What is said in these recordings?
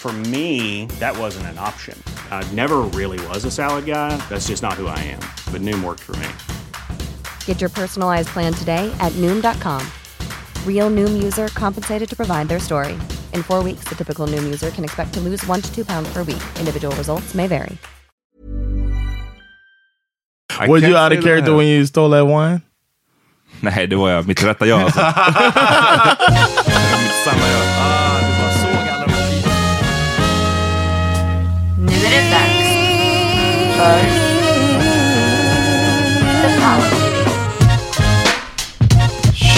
For me, that wasn't an option. I never really was a salad guy. That's just not who I am. But Noom worked for me. Get your personalized plan today at Noom.com. Real Noom user compensated to provide their story. In four weeks, the typical Noom user can expect to lose one to two pounds per week. Individual results may vary. I Were you out of character when you stole that wine? Nej, det var jag. Mitt rätta jag alltså.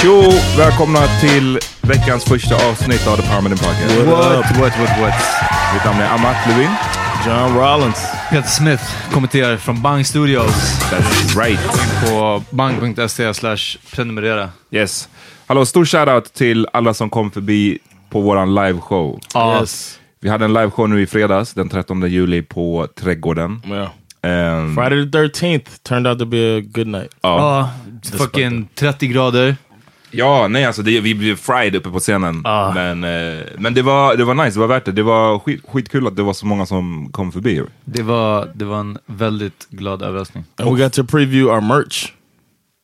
Tjo! Välkomna till veckans första avsnitt av The Power Meeting Podcast. What up? What, what, what? Mitt namn är Amat Levin. John Rollins. Peter Smith kommenterar från Bang Studios That's right. på bang.se slash prenumerera. Yes. Hallå, stor shoutout till alla som kom förbi på våran liveshow. Ja, Yes. Vi hade en liveshow nu i fredags, den 13 juli på Trädgården. Yeah. Ehm, Friday the 13th turned out to be a good night. ja. ja, fucking 30 grader. Ja, nej alltså det, vi blev fried uppe på scenen. Ja. Men, eh, men det, var, det var nice, det var värt det. Det var skit, skitkul att det var så många som kom förbi. Det var, det var en väldigt glad överraskning. And we got to preview our merch.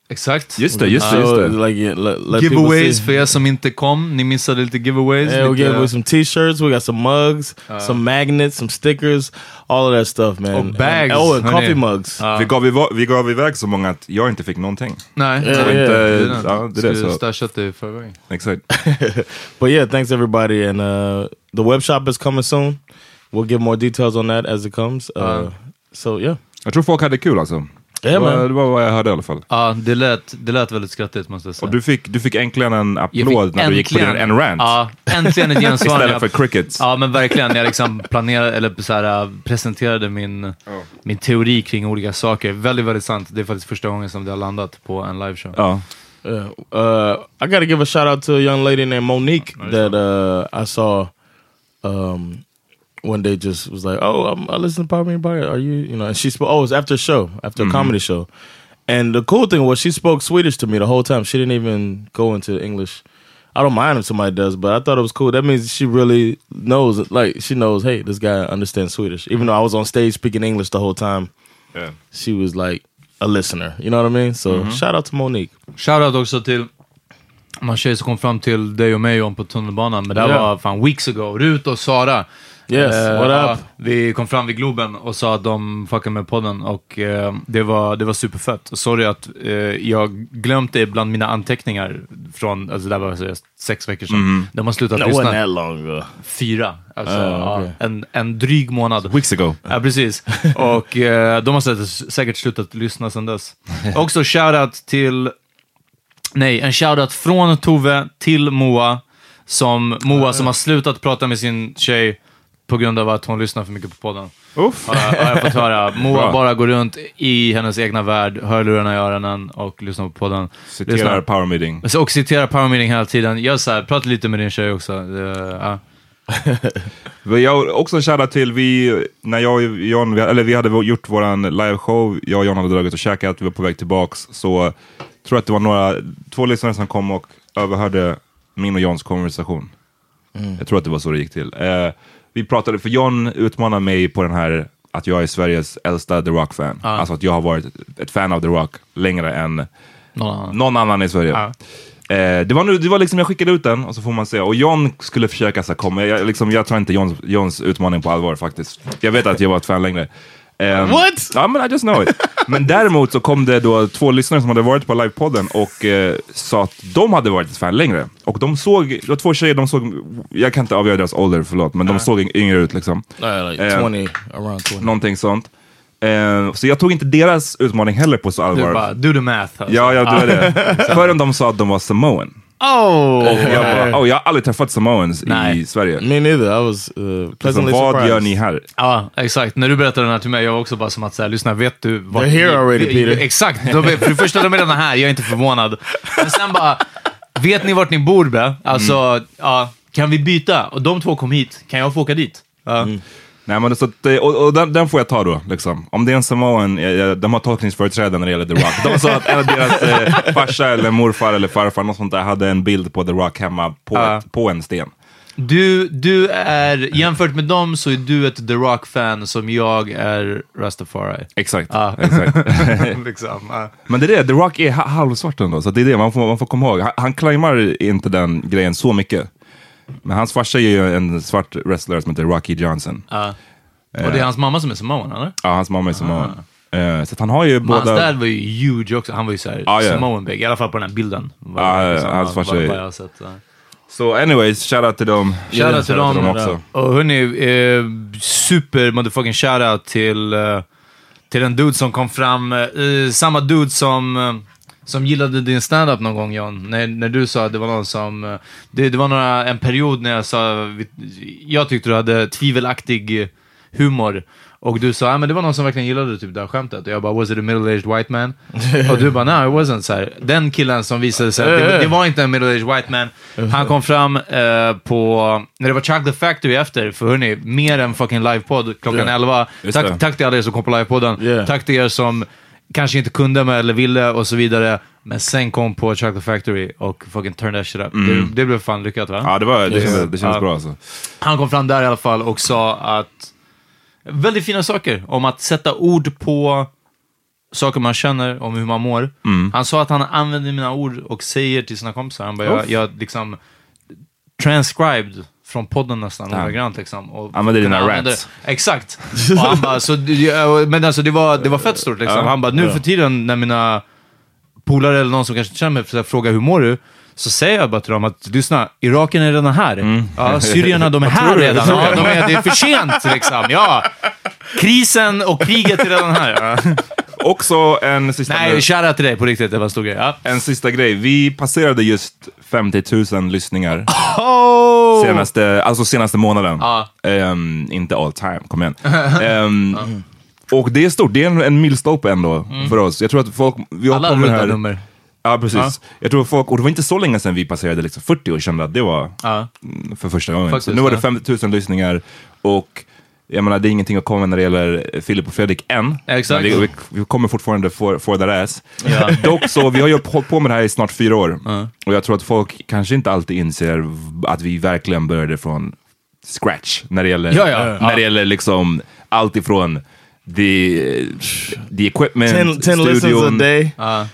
Exakt. Just det, just det, just So, det. like, yeah, let, let Giveaways för er som inte kom. Ni missade lite giveaways. Yeah, we lite, gave away some t-shirts, we got some mugs, some magnets, some stickers, all of that stuff, man. Och bags, And, oh, and hörni. coffee mugs. Ja. Vi, gav iva, vi gav iväg så många att jag inte fick någonting. Nej, Ja, det var ja, inte... ja. det är Ja, det är det, Skulle stashat det i förväg. Exakt. But yeah, thanks everybody. And uh, the web shop is coming soon. We'll give more details on that as it comes. Uh, Uh. so yeah. Jag tror folk hade kul alltså. Det, var, det var vad jag hörde i alla fall. Ja, det lät, det lät väldigt skrattigt måste jag säga. Och du fick, du fick äntligen en Jag applåd när du gick på din äntligen- en rant. Ja, äntligen ett gensvar. Istället för crickets. Ja, men verkligen. Jag liksom planerade, eller så här, äh, presenterade min, min teori kring olika saker. Väldigt, väldigt sant. Det är faktiskt första gången som det har landat på en liveshow. Ja. Yeah. Uh, I got to give a shout out to a young lady named Monique that uh, I saw um, one day. Just was like, "Oh, I'm, I listen to Power Meeting Podcast. Are you, you know?" And she spoke. Oh, it was after a show, after a mm-hmm. comedy show. And the cool thing was she spoke Swedish to me the whole time. She didn't even go into English. I don't mind if somebody does, but I thought it was cool. That means she really knows, like, she knows, hey, this guy understands Swedish. Even though I was on stage speaking English the whole time, Yeah. she was like a listener. You know what I mean? So mm-hmm. shout out to Monique. Shoutout också till någon tjej som kom fram till dig och mig om på tunnelbanan, men det här Ja. var fan weeks ago. Rut och Sara. Yes, Eh, what up? vi kom fram vid Globen och sa att de fuckade med podden och eh, det, var, det var superfett. Och Sorry att eh, jag glömt det bland mina anteckningar från, alltså det var seriöst sex veckor sedan. De har slutat No, lyssna. that long ago. Fyra. Alltså, Ah, okej. ja, en, en dryg månad. Weeks ago. Ja, precis. Och de har säkert, säkert slutat lyssna sedan dess. Också shoutout till, nej, en shoutout från Tove till Moa, som Moa som har slutat prata med sin tjej på grund av att hon lyssnar för mycket på podden. Uff. Har jag, har jag fått höra. Moa bara går runt i hennes egna värld, hörlurarna i öronen och lyssnar på podden. Citerar Lyssnar. Power Meeting. Och citerar Power Meeting hela tiden. Jag så här, prata lite med din tjej också. Det, ja. Vi har också en shoutout till, vi, när jag och John, vi- eller vi hade gjort våran liveshow, jag och John hade dragit och käkat, vi var på väg tillbaks, så tror jag att det var några, två lyssnare som kom och överhörde min och Johns konversation. Jag tror att det var så det gick till. Eh, vi pratade, för John utmanade mig på den här att jag är Sveriges äldsta The Rock-fan. Alltså att jag har varit ett fan av The Rock längre än Någon annan. någon annan i Sverige. Ja. Eh, det, var nu, det var liksom, jag skickade ut den och så får man se. Och John skulle försöka så komma, jag, liksom, jag tar inte Johns, Johns utmaning på allvar faktiskt. Jag vet att jag var ett fan längre. Ehm, What? Ja, men I just know it. Men däremot så kom det då två lyssnare som hade varit på livepodden och eh, sa att de hade varit ett fan längre. Och de såg, det var två tjejer, de såg, jag kan inte avgöra deras ålder, förlåt, men de såg yngre ut liksom. Uh, like Eh, 20, around 20. Någonting sånt. Eh, så jag tog inte deras utmaning heller på så Du allvar. bara, do the math. Alltså. Ja, jag tror det. Förrän de sa att de var Samoan. Oh! Jag bara, oh, jag har aldrig träffat Samoans Nej. i Sverige. Me neither. I was uh, Så pleasantly vad surprised. gör ni här? Ja, exakt. När du berättade den här till mig, jag var också bara som att säga, lyssna, vet du vad... They're here already, Peter. Exakt. De är, för det första, de är redan här, jag är inte förvånad. Men sen bara, vet ni vart ni bor bre? Alltså, Mm. ja, kan vi byta? Och de två kom hit, kan jag få åka dit? Ja. Nej, men så att, och, och den, den får jag ta då. Liksom. Om det är en Samoan, de har tolkningsföreträde när det gäller The Rock. De sa att en av deras eh, farsa eller morfar eller farfar, något sånt där, hade en bild på The Rock hemma på, Ja. ett, på en sten. Du, du är, jämfört med dem så är du ett The Rock-fan som jag är Rastafari. Exakt. Ja. exakt. liksom, ja. Men det är det, The Rock är ha- halvsvart ändå, så det är det man får, man får komma ihåg. Han, han claimar inte den grejen så mycket. Men hans farsa är ju en svart wrestler som heter Rocky Johnson. Ja. Och det är hans mamma som är samoan, eller? Ja, hans mamma är Samoan. Eh, så han har ju Men hans båda... dad var ju huge också. Han var ju såhär Ja, ja. Samoan big, i alla fall på den här bilden. Ja, ja, liksom, hans farsa är-. Så anyways, shoutout till dem. Shoutout till dem. också. Och hörni, eh, super motherfucking shoutout till, eh, till en dude som kom fram. Eh, samma dude som, eh, som gillade din standup någon gång John. När, när du sa att det var någon som... Eh, det, det var några, en period när jag sa... Jag tyckte du hade tvivelaktig humor. Och du sa, ja men det var någon som verkligen gillade typ det här skämtet. Och jag bara, was it a middle-aged white man? och du bara, no it wasn't. Så här, den killen som visade sig, det, det var inte en middle-aged white man. Han kom fram eh, på, när det var Chocolate Factory efter, för hörni, mer än fucking livepodd klockan Ja. 11. Just det. Tack, tack till alla er som kom på livepodden. Yeah. Tack till er som kanske inte kunde med eller ville och så vidare. Men sen kom på Chocolate Factory och fucking turned that shit up. Det, det blev fan lyckat va? Ja, det, var, det kändes, det kändes bra alltså. Han kom fram där i alla fall och sa att väldigt fina saker om att sätta ord på saker man känner, om hur man mår. Mm. Han sa att han använder mina ord och säger till sina kompisar, han bara, jag, jag liksom transcribed från podden nästan, Ja. ordagrant liksom. Och Använder dina kunde använda rats. det. Exakt. Och han bara, så, ja, men alltså det var, det var fett stort liksom. Ja. Han bara, nu för tiden när mina polare eller någon som kanske känner mig frågar hur mår du? Så säger jag bara till dem att lyssna, Iraken är redan här. Mm. Ja, Syrierna de är här redan. Ja, de är, det är för sent liksom. Ja. Krisen och kriget är redan här. Ja. Också en sista, Nej, shoutout till dig på riktigt. Det var en stor grej. Ja. en sista grej. Vi passerade just 50 000 lyssningar Oh! senaste, alltså senaste månaden. Ja. Ehm, inte all time, kom igen. Ehm, och det är stort, det är en, en milstolpe ändå för oss. Jag tror att folk... Vi har Alla runda här- nummer. Ja, precis. Jag tror folk, och det var inte så länge sedan vi passerade liksom 40 och kände att det var Ja. mm, för första gången. Faktiskt, så nu var det ja. 50 000 lyssningar och jag menar, det är ingenting att komma med när det gäller Filip och Fredrik än. Exakt. Men vi, vi kommer fortfarande for, for that ass. Ja. Dock så, vi har ju hållit på med det här i snart fyra år. Och jag tror att folk kanske inte alltid inser att vi verkligen började från scratch. När det gäller, Ja, ja. När det gäller liksom allt ifrån the, the equipment, 10, 10 listens a studion. day.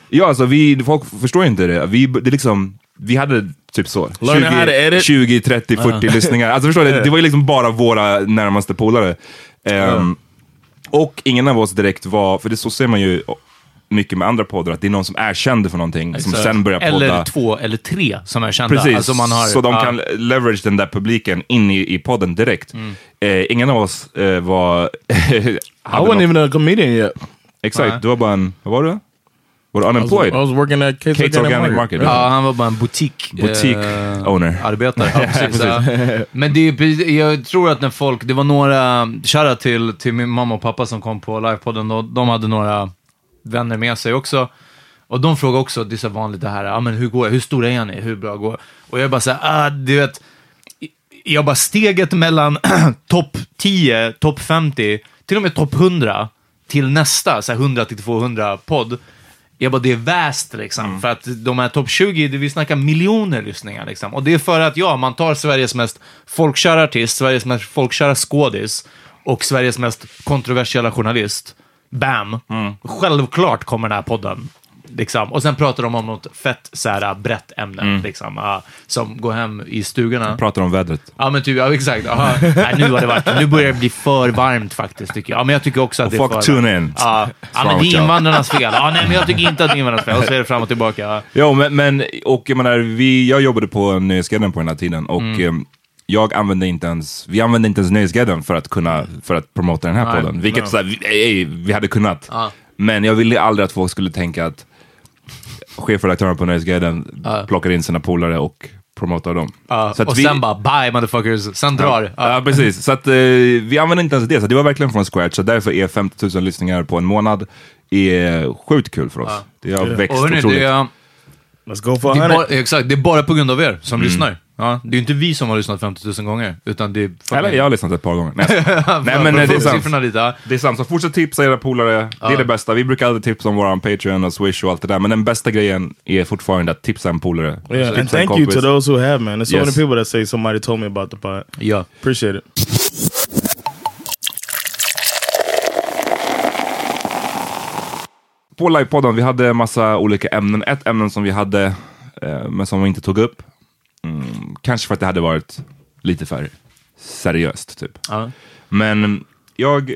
Ja, alltså vi, folk förstår inte det. Vi, det är liksom, vi hade typ så, Learn how to edit. 20, 30, 40 lyssningar. Alltså förstår du, det var ju liksom bara våra närmaste polare. Ehm, Och ingen av oss direkt var, för det så ser man ju mycket med andra poddar, att det är någon som är känd för någonting, som Exakt. sen börjar podda. Eller två eller tre som är kända. Precis, Alltså man har, så de kan leverage den där publiken in i, i podden direkt. Mm. Eh, ingen av oss eh, var... I wasn't något- even a comedian yet. Exakt, Nej. du var bara en, vad var du? Var du I was, unemployed? I was working at Kate's, Kate's Organic Market. Ja, han var bara en butik... Butik eh, owner. Arbetare. Ja, precis, ja. Men det är, jag tror att när folk, det var några, shoutout till, till min mamma och pappa som kom på livepodden, och de hade några vänner med sig också. Och de frågade också, det är så vanligt det här, ah, men hur går det? Hur stor är ni? Hur bra går det? Och jag bara såhär, ah, du vet, jag bara steget mellan topp 10, topp 50, till och med topp 100, till nästa, så här 100 till 200 podd. Jag bara, det är väst liksom. För att de här topp 20, det- vi snackar miljoner lyssningar liksom. Och det är för att, ja, man tar Sveriges mest folkkära artist, Sveriges mest folkkära skådis och Sveriges mest kontroversiella journalist. Bam! Självklart kommer den här podden. Liksom. Och sen pratar de om något fett så här, brett ämne, liksom, ah, som går hem i stugorna. Pratar om vädret. Ja, men typ, ja, exakt. Aha. Nej, nu har det varit, nu börjar det bli för varmt faktiskt, tycker jag. Ja, men jag tycker också att det är fuck för tune in. Ja, ja men det är invandrarnas fel. Ja, nej, men jag tycker inte att det är invandrarnas fel. Och så är det fram och tillbaka. Ja. Ja, men, men och jag menar, vi, jag jobbade på Nöjesguiden på den här tiden och Mm. em, jag använde inte ens, vi använde inte ens Nöjesguiden för att kunna, för att promota den här Nej, podden. Vilket så här, vi, ej, vi hade kunnat. Men jag ville aldrig att folk skulle tänka att chefredaktören på Nöjesguiden plockar in sina polare och promotar dem. Ja, Så att och vi- sen bara, bye motherfuckers. Sen drar. Ja, Ja. precis. Så att, eh, vi använde inte ens det, så det var verkligen från scratch. Så därför är 50 000 lyssningar på en månad är sjukt kul för oss. Det har växt Och hörni, otroligt. det är, Let's go for det, är 100. bara, exakt, det är bara på grund av er som Mm. lyssnar. Ja, det är ju inte vi som har lyssnat 50 000 gånger, utan det är... Eller jag har lyssnat ett par gånger. Nej, Nej men eh, det är sant. ja. Det är sant, så fortsätt tipsa era polare. Det är det bästa. Vi brukar alltid tipsa om våran Patreon och Swish och allt det där. Men den bästa grejen är fortfarande att tipsa en polare. Yeah, Tipsa and en thank you kompis. to those who have, man. There's so Yes. many people that say somebody told me about the pod. ja. Appreciate it. På livepodden, vi hade massa olika ämnen. Ett ämne som vi hade, eh, men som vi inte tog upp. Mm, kanske för att det hade varit lite för seriöst, typ. Ja. Men jag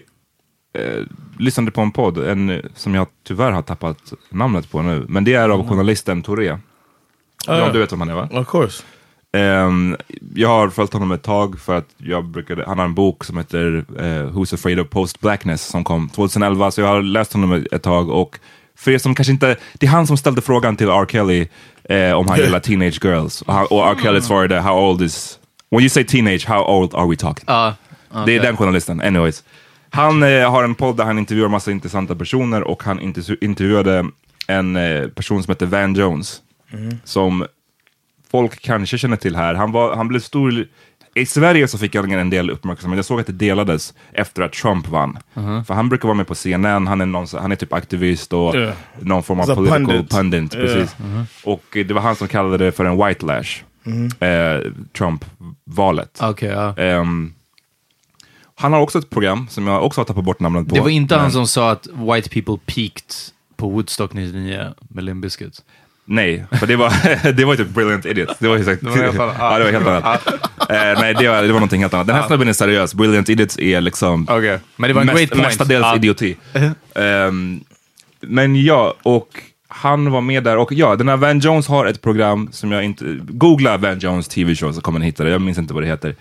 eh, lyssnade på en podd, en, eh, som jag tyvärr har tappat namnet på nu. Men det är av journalisten Touré. Ja, du vet vem han är va? Of course. Ehm, jag har följt honom ett tag för att jag brukade, han har en bok som heter eh, Who's Afraid of Post Blackness som kom 2011, så jag har läst honom ett tag och för er som kanske inte, det är han som ställde frågan till R. Kelly eh, om han gillar teenage girls och, han, och R. Kelly svarade how old is, when you say teenage, how old are we talking? Ja, Det är den journalisten, anyways. Han eh, har en podd där han intervjuar massa intressanta personer och han intervju- intervjuade en eh, person som heter Van Jones. Som folk kanske känner till här. Han, var, han blev stor... I Sverige så fick han en del uppmärksamhet. Jag såg att det delades efter att Trump vann. För han brukar vara med på CNN, han är, någon, han är typ aktivist och Yeah. någon form av He's a political pundit. pundit. Yeah. precis. Och eh, det var han som kallade det för en white lash. Eh, Trump-valet. okej. ja. Ehm, han har också ett program som jag också har tappat bort namnet på. Det var inte han Men- som sa att white people peaked på Woodstock 99 med Limp Bizkit. Nej, för det var, det var typ Brilliant Idiots. Det var, exakt, Det var helt annat. ja, det var helt annat. Eh, nej, det var, det var någonting helt annat. Den här snubben är seriös. Brilliant Idiots är liksom Okej. Men det var en great point. mestadels Ja. idioti. Ehm, men ja, och han var med där. Och ja, den här Van Jones har ett program som jag inte... Googla Van Jones TV show så kommer ni hitta det. Jag minns inte vad det heter.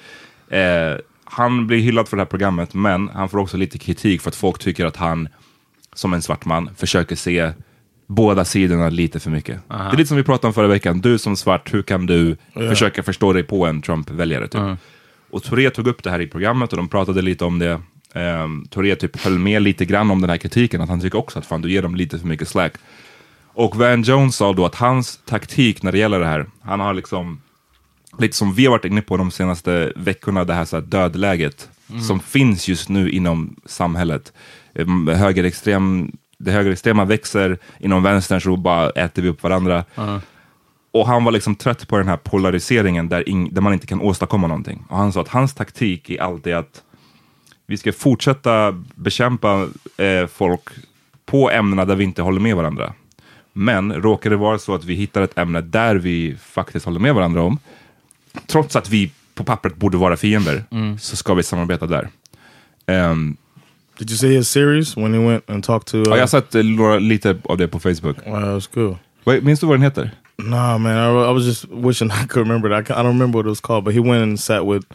Eh, han blir hyllad för det här programmet, men han får också lite kritik för att folk tycker att han, som en svart man, försöker se båda sidorna lite för mycket. Det är lite som vi pratade om förra veckan. Du som svart, hur kan du försöka förstå dig på en Trump-väljare? Typ? Och Touré tog upp det här i programmet och de pratade lite om det. Um, Touré typ höll med lite grann om den här kritiken, att han tycker också att fan du ger dem lite för mycket slack. Och Van Jones sa då att hans taktik när det gäller det här, han har liksom, lite som vi har varit inne på de senaste veckorna, det här, så här dödläget som finns just nu inom samhället. Um, högerextrem, det högerextrema växer, inom vänstern så bara äter vi upp varandra. Och han var liksom trött på den här polariseringen där, ing- där man inte kan åstadkomma någonting. Och han sa att hans taktik är alltid att vi ska fortsätta bekämpa eh, folk på ämnena där vi inte håller med varandra. Men råkar det vara så att vi hittar ett ämne där vi faktiskt håller med varandra om, trots att vi på pappret borde vara fiender, så ska vi samarbeta där. Ehm, Did you see his series when he went and talked to? Uh, ja, jag har sett eh, några, lite av det på Facebook. Wow, that was cool. Wait, minns du vad den heter? Nah, man, I, I was just wishing I could remember it. I, I don't remember what it was called, but he went and sat with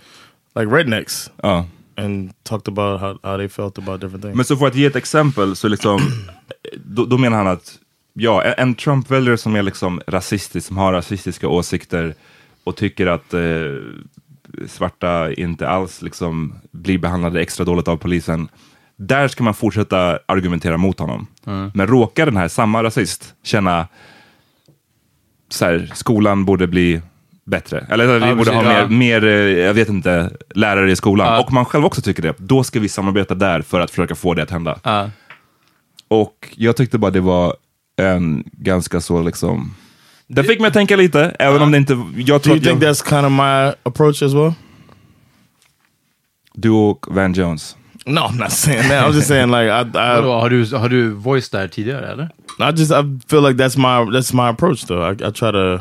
like rednecks Ja. and talked about how, how they felt about different things. Men så för att ge ett exempel så liksom, då, då menar han att ja, en, en Trump-väljare som är liksom rasistisk, som har rasistiska åsikter och tycker att eh, svarta inte alls liksom blir behandlade extra dåligt av polisen. Där ska man fortsätta argumentera mot honom. Men råkar den här samma rasist känna så här, skolan borde bli bättre. Eller vi Ja, borde ha precis, mer, ja. mer, eh, jag vet inte, lärare i skolan. Ja. Och man själv också tycker det. Då ska vi samarbeta där för att försöka få det att hända. Ja. Och jag tyckte bara det var en ganska så liksom... Det fick mig att tänka lite, även om det inte... Jag Do tror you att jag, think that's kind of my approach as well? du och Van Jones. No, I'm not saying that. I'm just saying like I, I, Vadå, har, du, har du voice där tidigare eller? I just I feel like that's my that's my approach though. I, I try to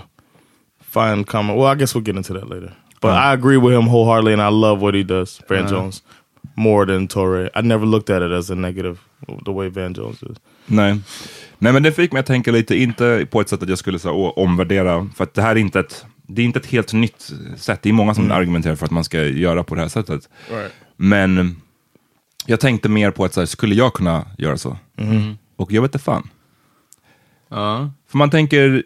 find common. Well, I guess we'll get into that later. But I agree with him wholeheartedly, and I love what he does, Van Jones, more than Torre. I never looked at it as a negative the way Van Jones is. Nej. Nej, men det fick mig att tänka lite, inte på ett sätt att jag skulle så, å- omvärdera, för att det här är inte ett, det är inte ett helt nytt sätt. Det är många som argumenterar för att man ska göra på det här sättet. Men jag tänkte mer på att så här, skulle jag kunna göra så? Och jag vet inte fan. Ja. För man tänker,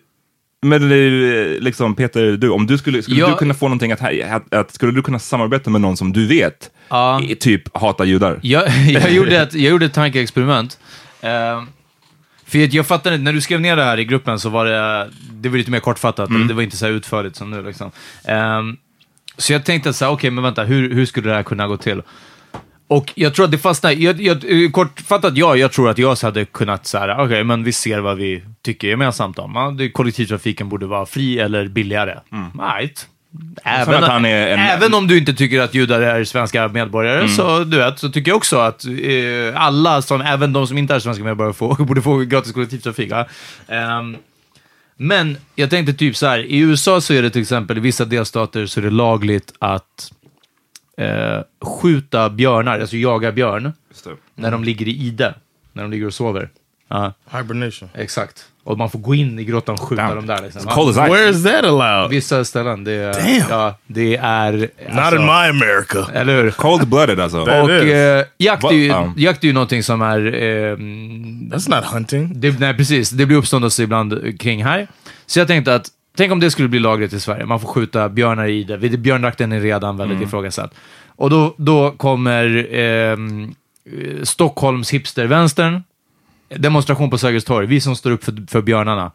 men eh, liksom Peter, du, om du skulle, skulle Ja. du kunna få någonting att, att, att, skulle du kunna samarbeta med någon som du vet, Ja. typ hatar judar? Jag, jag, gjorde ett, jag gjorde ett tankeexperiment. Eh, för jag fattade när du skrev ner det här i gruppen så var det, det var lite mer kortfattat, eller det var inte så här utförligt som nu. Liksom. Ehm, så jag tänkte så här, okej, men vänta, hur, hur skulle det här kunna gå till? Och jag tror att det fastnade, jag, jag, kortfattat ja, jag tror att jag hade kunnat så här, okej, men vi ser vad vi tycker gemensamt om. Ja, det, kollektivtrafiken borde vara fri eller billigare. Right. Även, en- även om du inte tycker att judar är svenska medborgare, så, du vet, så tycker jag också att eh, alla, som, även de som inte är svenska medborgare, får, borde få gratis kollektivtrafik. Ja? Ehm, men jag tänkte typ så här, i USA så är det till exempel, i vissa delstater så är det lagligt att eh, skjuta björnar, alltså jaga björn, när de ligger i ide, när de ligger och sover. Ja, Hibernation. exakt. Och man får gå in i grottan och skjuta Damn. dem där. Liksom. Where is that allowed? Vissa ställen, det är... Damn. Ja, det är... Not in my America. Eller hur? Cold-blooded alltså. That Och eh, jakt, är ju? Ja. jakt är ju någonting som är... Eh, That's not hunting. det, nej, precis. Det blir uppståndelse ibland kring här. Så jag tänkte att, tänk om det skulle bli lagligt i Sverige. Man får skjuta björnar i det. Björnjakten är redan väldigt ifrågasatt. Och då, då kommer ehm, eh, Stockholms hipstervänstern, demonstration på Sergels torg. Vi som står upp för, för björnarna.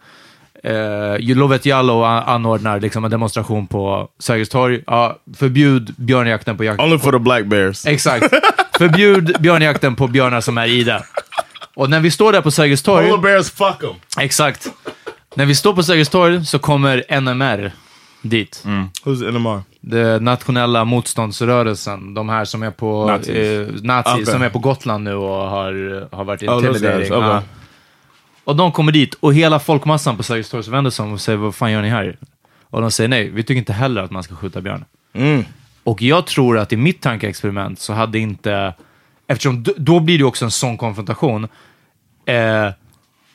Eh, Lovet Jallow anordnar liksom en demonstration på Sergels torg. Ja, förbjud björnjakten på jakt. Only for the black bears. Exakt. Förbjud björnjakten på björnar som är i det. Och när vi står där på Sergels torg... Polar bears, fuck them. Exakt. När vi står på Sergels torg så kommer NMR dit. Who's NMR? Den nationella motståndsrörelsen. De här som är på Nazis. eh, nazis, Okej. som är på Gotland nu och har, har varit Oh, guys, okay. Ja. Och de kommer dit och hela folkmassan på Sergels torg vänder sig om och säger vad fan gör ni här? Och de säger nej, vi tycker inte heller att man ska skjuta björn. Och jag tror att i mitt tankeexperiment så hade inte, eftersom då blir det också en sån konfrontation, eh,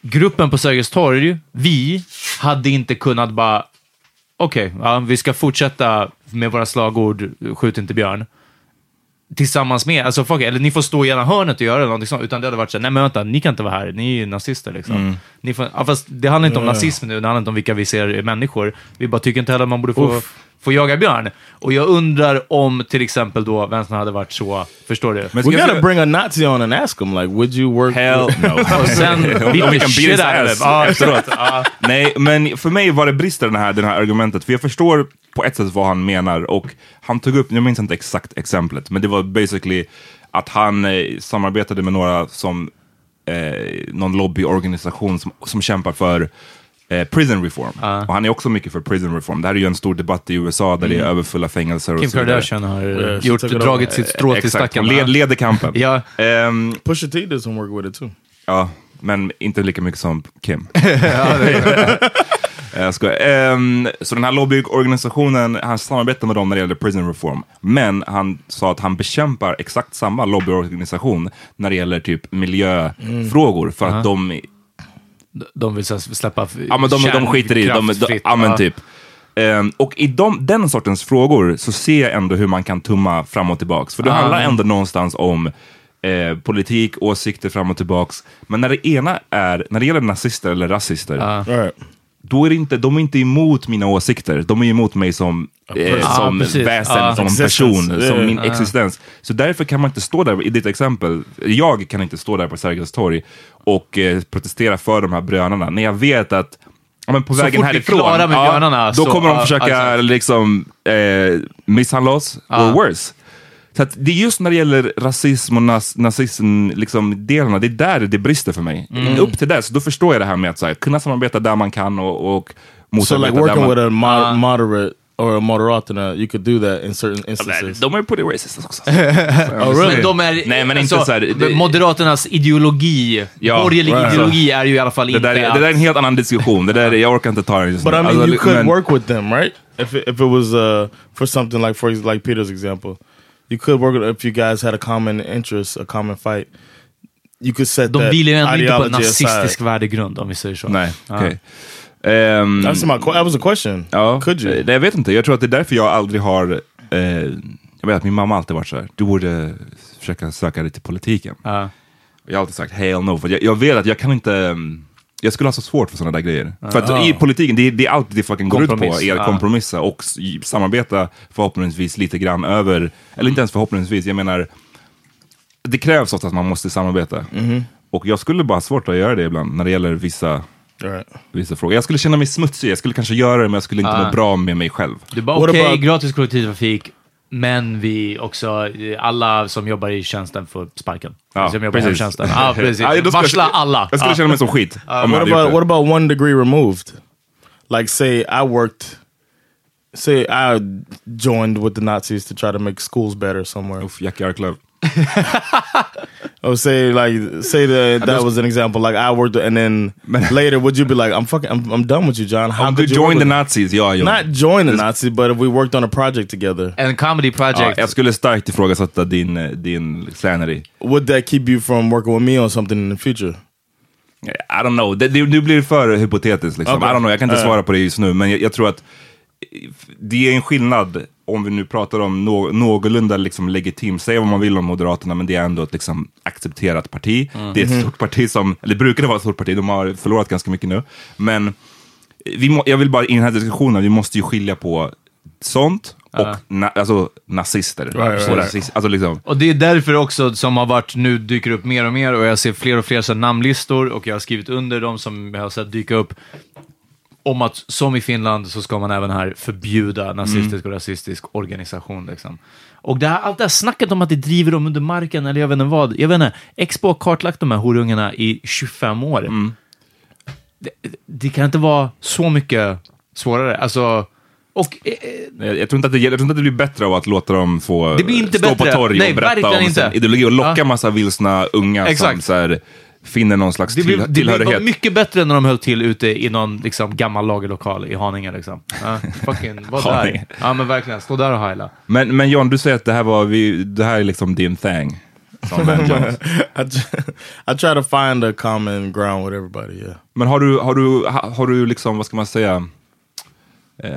gruppen på Sergels torg, vi hade inte kunnat bara, okej, ja, vi ska fortsätta med våra slagord, skjut inte björn, tillsammans med, alltså fuck, eller ni får stå i ena hörnet och göra någonting sånt, utan det hade varit så här, nej men vänta, ni kan inte vara här, ni är ju nazister liksom. Ni får, ja, fast det handlar inte om nazism nu, det handlar inte om vilka vi ser är människor. Vi bara tycker inte heller att man borde få, få jaga björn. Och jag undrar om till exempel då vänstern hade varit så, förstår du? Men We gotta fråga- bring a Nazi on and ask him, like, would you work? Hell no. Och sen vi kan beat shit his out. Ja, efteråt. Nej, men för mig var det brister den här, den här argumentet, för jag förstår på ett sätt vad han menar och han tog upp, jag minns inte exakt exemplet, men det var basically att han eh, samarbetade med några som, eh, någon lobbyorganisation som, som kämpar för eh, prison reform. Och han är också mycket för prison reform. Det här är ju en stor debatt i USA där det är överfulla fängelser och Kim. Kardashian har Yeah, gjort, dragit sitt strå till stacken. led, leder kampen. Ja. Ehm, Pusha T did some work with it too. Ja, men inte lika mycket som Kim. Jag skojar. Ehm, så den här lobbyorganisationen, han samarbetar med dem när det gäller prison reform. Men han sa att han bekämpar exakt samma lobbyorganisation när det gäller typ miljöfrågor. För att de, De vill släppa ja, men de, de skiter i, de, de, ja, men typ. Ehm, och i de, den sortens frågor så ser jag ändå hur man kan tumma fram och tillbaks. För det Ah. handlar ändå någonstans om eh, politik, åsikter fram och tillbaks. Men när det ena är, när det gäller nazister eller rasister, Ah. Då är det inte, de är inte emot mina åsikter, de är emot mig som, eh, Ja, som väsen, Ja. som Existence. person, Ja, som ja. min existens. Så därför kan man inte stå där, i ditt exempel, jag kan inte stå där på Sergels torg och eh, protestera för de här brönarna, när jag vet att Ja, men på Så vägen härifrån, med björnarna då så- kommer de ja, försöka exakt. liksom, eh, misshandla oss, Ja. or worse. Så att det är just när det gäller rasism och nas nazism, liksom, delarna, det är där det brister för mig. Mm. Upp till det, så då förstår jag det här med att så här, kunna samarbeta där man kan och, och So motarbeta like working där man... with a mo- moderate or a moderaterna, you could do that in certain instances. De är pretty racist också. oh really? Men de är, Nej, men inte alltså, så här, det- Moderaternas ideologi, Ja, borgerlig right. ideologi är ju i alla fall Det inte där, är, att- det där är en helt annan diskussion. Det där, är- jag orkar inte ta den just But nu. I mean, Alltså, you could men- work with them, right? If it, if it was uh, for something like for like Peter's example, you could work with if you guys had a common interest, a common fight. You could set De that vilar ju ändå inte på en ideology nazistisk aside. värdegrund om vi säger så. Nej, Ja. okej. Ehm, That's my. que- That was a question. Ja, Could you? eh, Nej, jag vet inte. Jag tror att det är därför jag aldrig har... Eh, jag vet att min mamma alltid varit så här, du borde försöka söka dig till politiken. Ja. Jag har alltid sagt hell no, för jag, jag vet att jag kan inte... mm, Jag skulle ha så svårt för sådana där grejer. För att i politiken, det, är- det är allt det fucking går ut på, är att ja. kompromissa och samarbeta förhoppningsvis lite grann över, eller inte ens förhoppningsvis, jag menar, det krävs ofta att man måste samarbeta. Och jag skulle bara ha svårt att göra det ibland när det gäller vissa, Right. vissa frågor. Jag skulle känna mig smutsig, jag skulle kanske göra det men jag skulle inte Ja. må bra med mig själv. Du bara, okej, about- gratis kollektivtrafik, men vi också, alla som jobbar i tjänsten får sparken. Ja, som jobbar i precis. Ja, precis. Ja, jag- Varsla alla. Jag skulle känna mig som skit. jag What about what about one degree removed? Like, say I worked. Say I joined with the Nazis to try to make schools better somewhere. Uff, Jackie Arklöv. Or say like say that that was an example. Like I worked, and then later would you be like, I'm fucking, I'm, I'm done with you, John. How du could join the Nazis, ja, ja. Not join the Nazi, but if we worked on a project together, En comedy ja. project. Jag skulle starkt ifrågasätta din, eh, din sanity. would that keep you from working with me on something in the future? I don't know, det, det, nu blir det för hypotetiskt. Liksom. Okej. I don't know. Jag kan inte Ja. svara på det just nu, men jag, jag tror att det är en skillnad om vi nu pratar om nå, någorlunda liksom legitim, säg vad man vill om Moderaterna, men det är ändå ett liksom accepterat parti. Det är ett stort parti som, eller brukade vara ett stort parti, de har förlorat ganska mycket nu. Men vi må, jag vill bara i den här diskussionen, vi måste ju skilja på sånt och na, alltså, nazister. right, Och right. rasist- alltså, liksom, Och det är därför också som har varit, nu dyker upp mer och mer och jag ser fler och fler så namnlistor och jag har skrivit under dem som jag har sett dyka upp. Om att som i Finland så ska man även här förbjuda nazistisk och rasistisk organisation. Liksom. Och det här, allt det här snacket om att det driver dem under marken eller jag vet inte vad. Jag vet inte, Expo har kartlagt de här horungarna i 25 år. Det, det kan inte vara så mycket svårare. Alltså, och eh, Jag, jag, tror inte att det, jag tror inte att det blir bättre av att låta dem få stå bättre. på torg Nej, och berätta verkligen om inte. sin ideologi och locka Ja. massa vilsna unga som Exakt. så här, finner någon slags Det till, blev, det tillhörighet. blev mycket bättre när de höll till ute i någon liksom, gammal lagerlokal i Haninge. Liksom. Ja, fucking, var där. Ja, men verkligen. Stå där och heila. men, men John, du säger att det här, var, vi, det här är liksom din thing. I, I try to find a common ground with everybody. Yeah. Men har du, har du, ha- har du liksom, vad ska man säga, eh,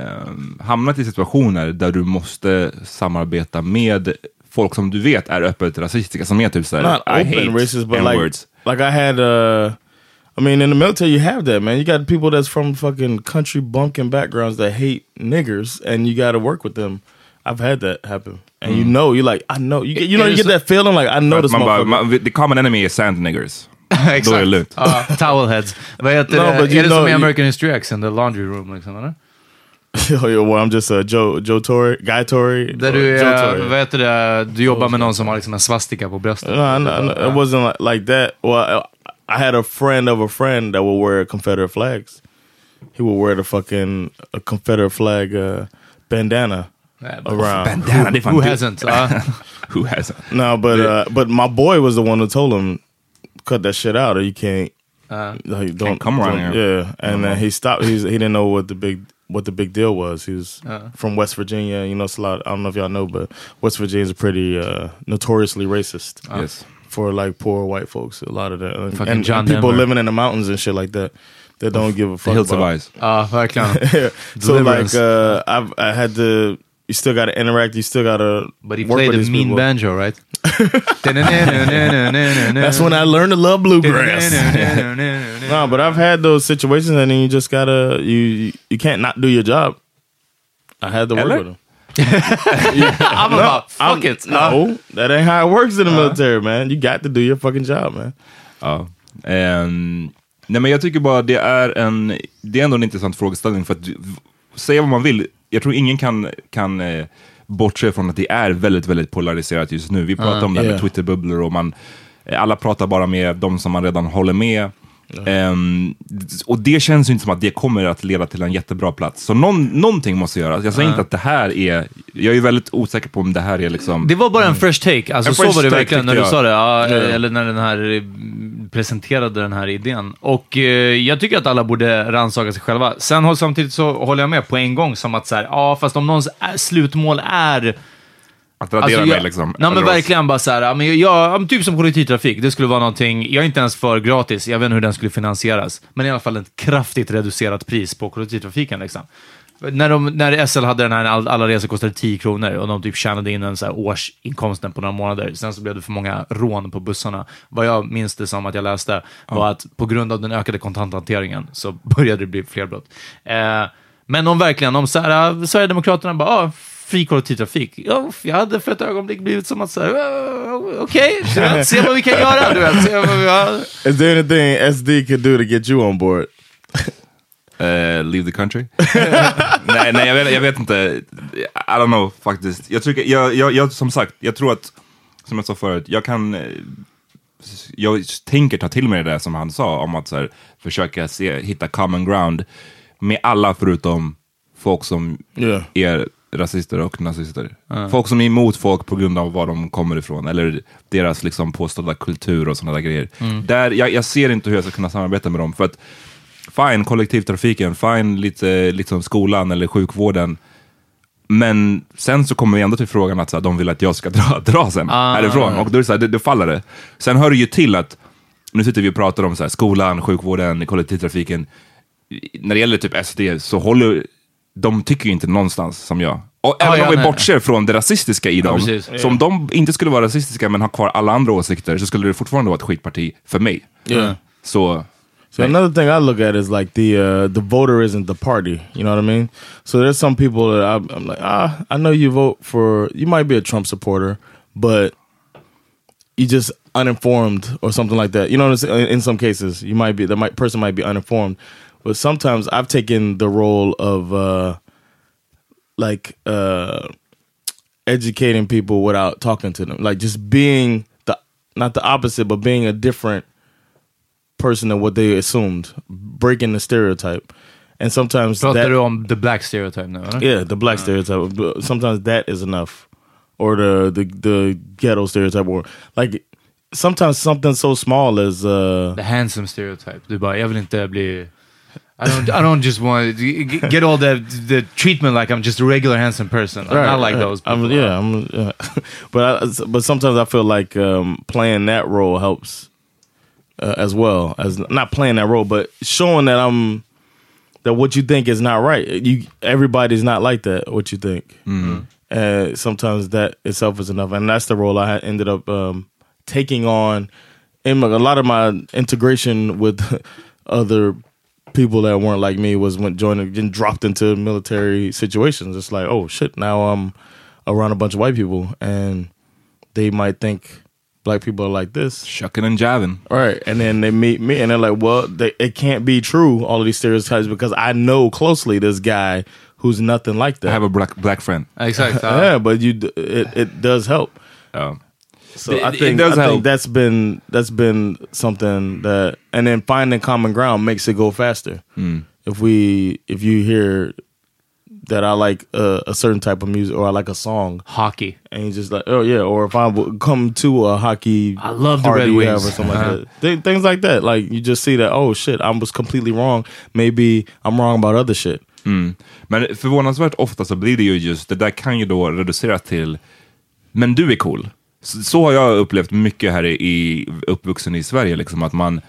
hamnat i situationer där du måste samarbeta med folk som du vet är öppet rasistiska, som är typ såhär, Not I open hate racist, but like, N-words. Like I had. uh I mean, in the military, you have that, man. You got people that's from fucking country bumpkin backgrounds that hate niggers, and you got to work with them. I've had that happen, and you mm. know, you're like, I know, you get, you know, you get that feeling like I know this man bara, motherfucker. man, the common enemy is sand niggers. Då är det lugnt. Ja, ah, towelheads. Vad heter uh, No, det? but you Är det know- som i you- American History X in the laundry room? Liksom, eller? Yo, yo, well, I'm just a Joe, Joe Torre, Guy Torre. Där du, är, Torre. vad heter det? du jobbar med någon som har liksom en svastika på bröstet. No, I know, I know. it wasn't like, like that. Well, I, I had a friend of a friend that would wear Confederate flags. He would wear the fucking a Confederate flag uh, bandana Nej, around. Bandana, det är fan Who hasn't? Ja. Who hasn't? No, but uh, but my boy was the one who told him cut that shit out or you can't. Uh, like, don't come around don't- here. Yeah, and then he stopped. He's, he didn't know what the big what the big deal was. He was Uh. from West Virginia. You know, it's a lot. I don't know if y'all know, but West Virginia is pretty uh, notoriously racist. Yes. for like poor white folks. A lot of that, and, and John people Denver. living in the mountains and shit like that. That don't give a The fuck. Hills of about. Eyes. Ja, verkligen. so like, uh, I've I had to. You still got to interact. You still got to. But he played a mean people. banjo, right? That's when I learned to love bluegrass. no, but I've had those situations, and then you just gotta you you, you can't not do your job. I had to work with them. I'm about, fuck I'm- it. Ja. No, that ain't how it works in the military, man. You got to do your fucking job, man. Ja. Ehm, nej men jag tycker bara det är en, det är ändå en intressant frågeställning för att säga vad man vill, jag tror ingen kan, kan eh, bortse från att det är väldigt, väldigt polariserat just nu. Vi pratar om det här med Yeah. Twitterbubblor och man, eh, alla pratar bara med de som man redan håller med. Ehm, och det känns ju inte som att det kommer att leda till en jättebra plats. Så någon, någonting måste göras. Jag säger inte att det här är, jag är väldigt osäker på om det här är liksom... Det var bara en fresh take. Alltså En så var det verkligen när du jag. sa det. Ja, Eller när den här eh, presenterade den här idén. Och eh, jag tycker att alla borde rannsaka sig själva. Sen samtidigt så håller jag med på en gång som att så här, ja, fast om någons slutmål är att radera Alltså, mig jag, liksom. Nej men verkligen bara så här, ja, men jag, ja, typ som kollektivtrafik, det skulle vara någonting, jag är inte ens för gratis, jag vet inte hur den skulle finansieras, men i alla fall ett kraftigt reducerat pris på kollektivtrafiken. Liksom. När, de, när SL hade den här, all- alla resor kostade 10 kronor och de typ tjänade in en så här årsinkomsten på några månader. Sen så blev det för många rån på bussarna. Vad jag minns det som att jag läste var att på grund av den ökade kontanthanteringen så började det bli fler brott. Eh, men om verkligen, om så här, äh, Sverigedemokraterna bara, ah, fri kollektivtrafik. Ja, jag hade för ett ögonblick blivit som att säga, okej, se vad vi kan göra, du vet. Se vad vi har. Is there anything SD could do to get you on board? Eh, leave the country? nej, nej jag, vet, jag vet inte. I don't know faktiskt. Jag, tycker, jag, jag, jag, som sagt, jag tror att, som jag sa förut, jag kan... eh, Jag tänker ta till mig det där som han sa om att så här, försöka se, hitta common ground med alla förutom folk som Yeah. är rasister och nazister. Folk som är emot folk på grund av var de kommer ifrån eller deras liksom påstådda kultur och sådana där grejer. Där, jag, jag ser inte hur jag ska kunna samarbeta med dem. För att fine kollektivtrafiken, fine lite liksom skolan eller sjukvården. Men sen så kommer vi ändå till frågan att så här, de vill att jag ska dra, dra sen härifrån. Och då, är det så här, det, då faller det. Sen hör det ju till att, nu sitter vi och pratar om så här, skolan, sjukvården, kollektivtrafiken. När det gäller typ SD så håller, de tycker ju inte någonstans som jag. Och även ja, om vi nej. bortser från det rasistiska i dem, precis. så om de inte skulle vara rasistiska men har kvar alla andra åsikter så skulle det fortfarande vara ett skitparti för mig. Yeah. Så So another thing I look at is like the uh, the voter isn't the party. You know what I mean? So there's some people that I'm, I'm like, ah, I know you vote for. You might be a Trump supporter, but you just uninformed or something like that. You know what I'm saying? In some cases, you might be the might, person might be uninformed, but sometimes I've taken the role of uh, like uh, educating people without talking to them, like just being the not the opposite, but being a different person than what they assumed, breaking the stereotype. And sometimes Pratar that, du om the black stereotype eller? yeah, the black stereotype. Sometimes that is enough, or the the the ghetto stereotype, or like sometimes something so small as uh, The handsome stereotype. Du bara, jag vill inte bli... I don't, I don't just want to get all the, the treatment like I'm just a regular handsome person. I'm not like those people. I'm, yeah, I'm, yeah. but I, but sometimes I feel like um, playing that role helps uh, as well as not playing that role, but showing that I'm that what you think is not right. You everybody's not like that. What you think, uh, sometimes that itself is enough, and that's the role I ended up um, taking on. In my, a lot of my integration with other people that weren't like me was when joining, getting dropped into military situations. It's like, oh shit, now I'm around a bunch of white people, and they might think black people are like this. shucking and jiving. All right, and then they meet me, and they're like, "Well, they, it can't be true." All of these stereotypes because I know closely this guy who's nothing like that. I have a black, black friend. Exakt. ja. yeah, but you, it, it does help. Ja. So It- I think, I help. think that's been that's been something that, and then finding common ground makes it go faster. Hmm. If we, if you hear that I like a, a certain type of music or I like a song, Hockey. and you just like, oh yeah, or if I would come to a hockey, I love the Red Wings. or something Uh-huh. like that. Th- things like that. Like you just see that, oh shit, I was completely wrong. Maybe I'm wrong about other shit. Men förvånansvärt ofta så blir det ju just, det där kan ju då reduceras till, men du är cool. Så, så har jag upplevt mycket här i, uppvuxen i Sverige, liksom att man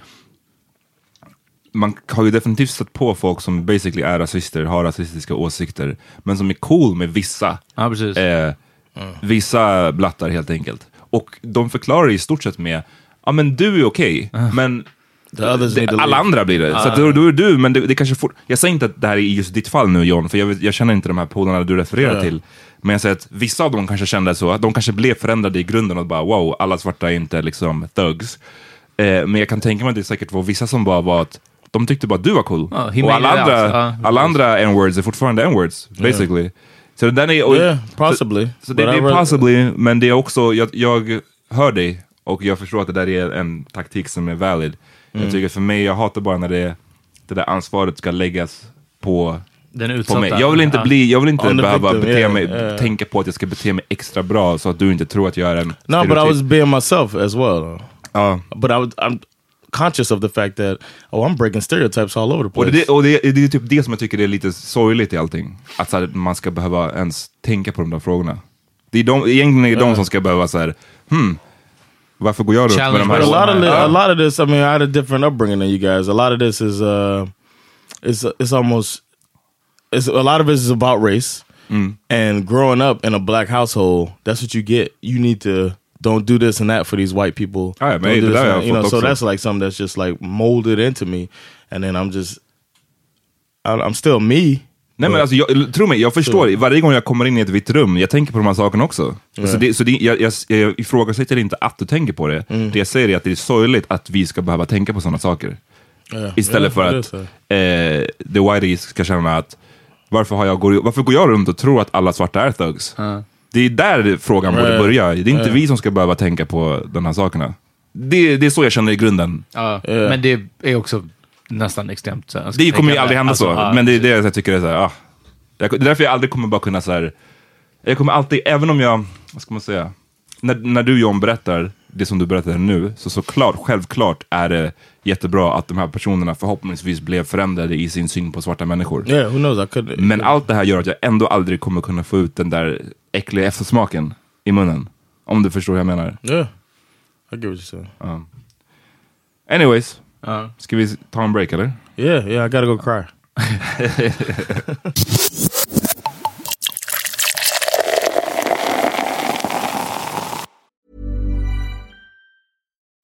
man har ju definitivt stött på folk som basically är rasister, har rasistiska åsikter, men som är cool med vissa. Ja, precis. Eh, Vissa blattar helt enkelt. Och de förklarar i stort sett med, ja men du är okej, men The others need det, alla andra blir det. Så att då, då är du, men det, det kanske fort, Jag säger inte att det här är just ditt fall nu John, för jag, jag känner inte de här polarna du refererar Ja. till. Men jag säger att vissa av dem kanske kände så, att de kanske blev förändrade i grunden och bara wow, alla svarta är inte liksom thugs. Eh, men jag kan tänka mig att det säkert var vissa som bara var att de tyckte bara att du var cool. Ja, he och alla andra, Ja, alla andra n-words är fortfarande n-words, basically. Så den är... och- Yeah, possibly. Så det, But det är possibly, men det är också, jag, jag hör dig och jag förstår att det där är en taktik som är valid. Mm. Jag tycker för mig, jag hatar bara när det, det där ansvaret ska läggas på, Den på utsatta. mig. Jag vill inte bli, jag vill inte On the behöva victim, bete yeah, mig, yeah. tänka på att jag ska bete mig extra bra så att du inte tror att jag är en No, but I stereotyp. was being myself as well. Ja. But I was, I'm conscious of the fact that oh, I'm breaking stereotypes all over the Och, place. det, och det, det är typ det som jag tycker är lite sorgligt i allting. Att så här, man ska behöva ens tänka på de där frågorna. Det är de, egentligen är det de som ska behöva så här, hmm, varför går jag runt med de här... a lot of Yeah. thi- a lot of this, I mean, I had a different upbringing than you guys. A lot of this is uh, it's it's almost it's a lot of it is about race. And growing up in a black household, that's what you get. You need to don't do this and that for these white people. Ja, men do jag you know, so that's like something that's just like molded into me, and then I'm just I'm still me. Nej men alltså, jag, tro mig, jag förstår. Varje gång jag kommer in i ett vitt rum, jag tänker på de här sakerna också. Så, det, så det, jag, jag, jag ifrågasätter inte att du tänker på det. Mm. Det jag säger är att det är sorgligt att vi ska behöva tänka på sådana saker. Yeah. Istället Yeah, för att eh, the whiteys ska känna att varför, har jag, går, varför går jag runt och tror att alla svarta är thugs? Det är där frågan borde Ja. börja. Det är inte vi som ska behöva tänka på de här sakerna. Det, det är så jag känner i grunden. Ja, Men det är också nästan extremt. Så ska Det kommer ju aldrig hända Alltså, så. ja, men det är det jag tycker är så här, ah. jag, Det är därför jag aldrig kommer bara kunna så här. Jag kommer alltid, även om jag, vad ska man säga? När, när du John berättar det som du berättade nu, så såklart, självklart är det jättebra att de här personerna förhoppningsvis blev förändrade i sin syn på svarta människor. Yeah, who knows? I could. Men allt det här gör att jag ändå aldrig kommer kunna få ut den där äckliga eftersmaken i munnen. Om du förstår vad jag menar. yeah, I get what you're saying. Anyways, Ja. ska vi ta en break eller? Yeah, yeah, I gotta go cry.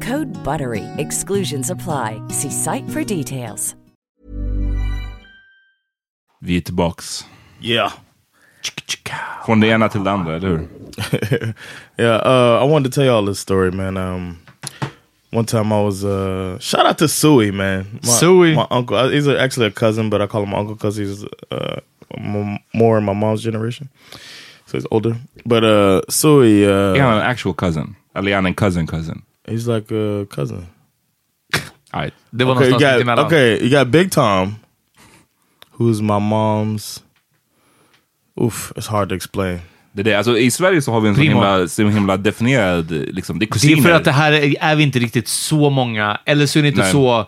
Code BUTTERY. Exclusions apply. See site for details. Vi är tillbaks. Yeah. Från det ena till det andra, eller hur? Yeah, uh, I wanted to tell y'all this story, man. Um, one time I was uh, shout out to Suey, man. My, Suey. my uncle. uh, He's actually a cousin, but I call him my uncle because he's uh, m- more in my mom's generation, so he's older. But uh, Suey, uh, Är han en actual cousin? Eller är cousin cousin? He's like a cousin. Right. Det var Okay, you någonstans mitt got okay. You got Big Tom, who's my mom's. Oof, it's hard to explain. Det är det. Alltså, I Sverige så har vi en så himla, så himla definierad, liksom, det är Det är kusiner. för att det här är, är vi inte riktigt så många, eller så är det inte Nej. så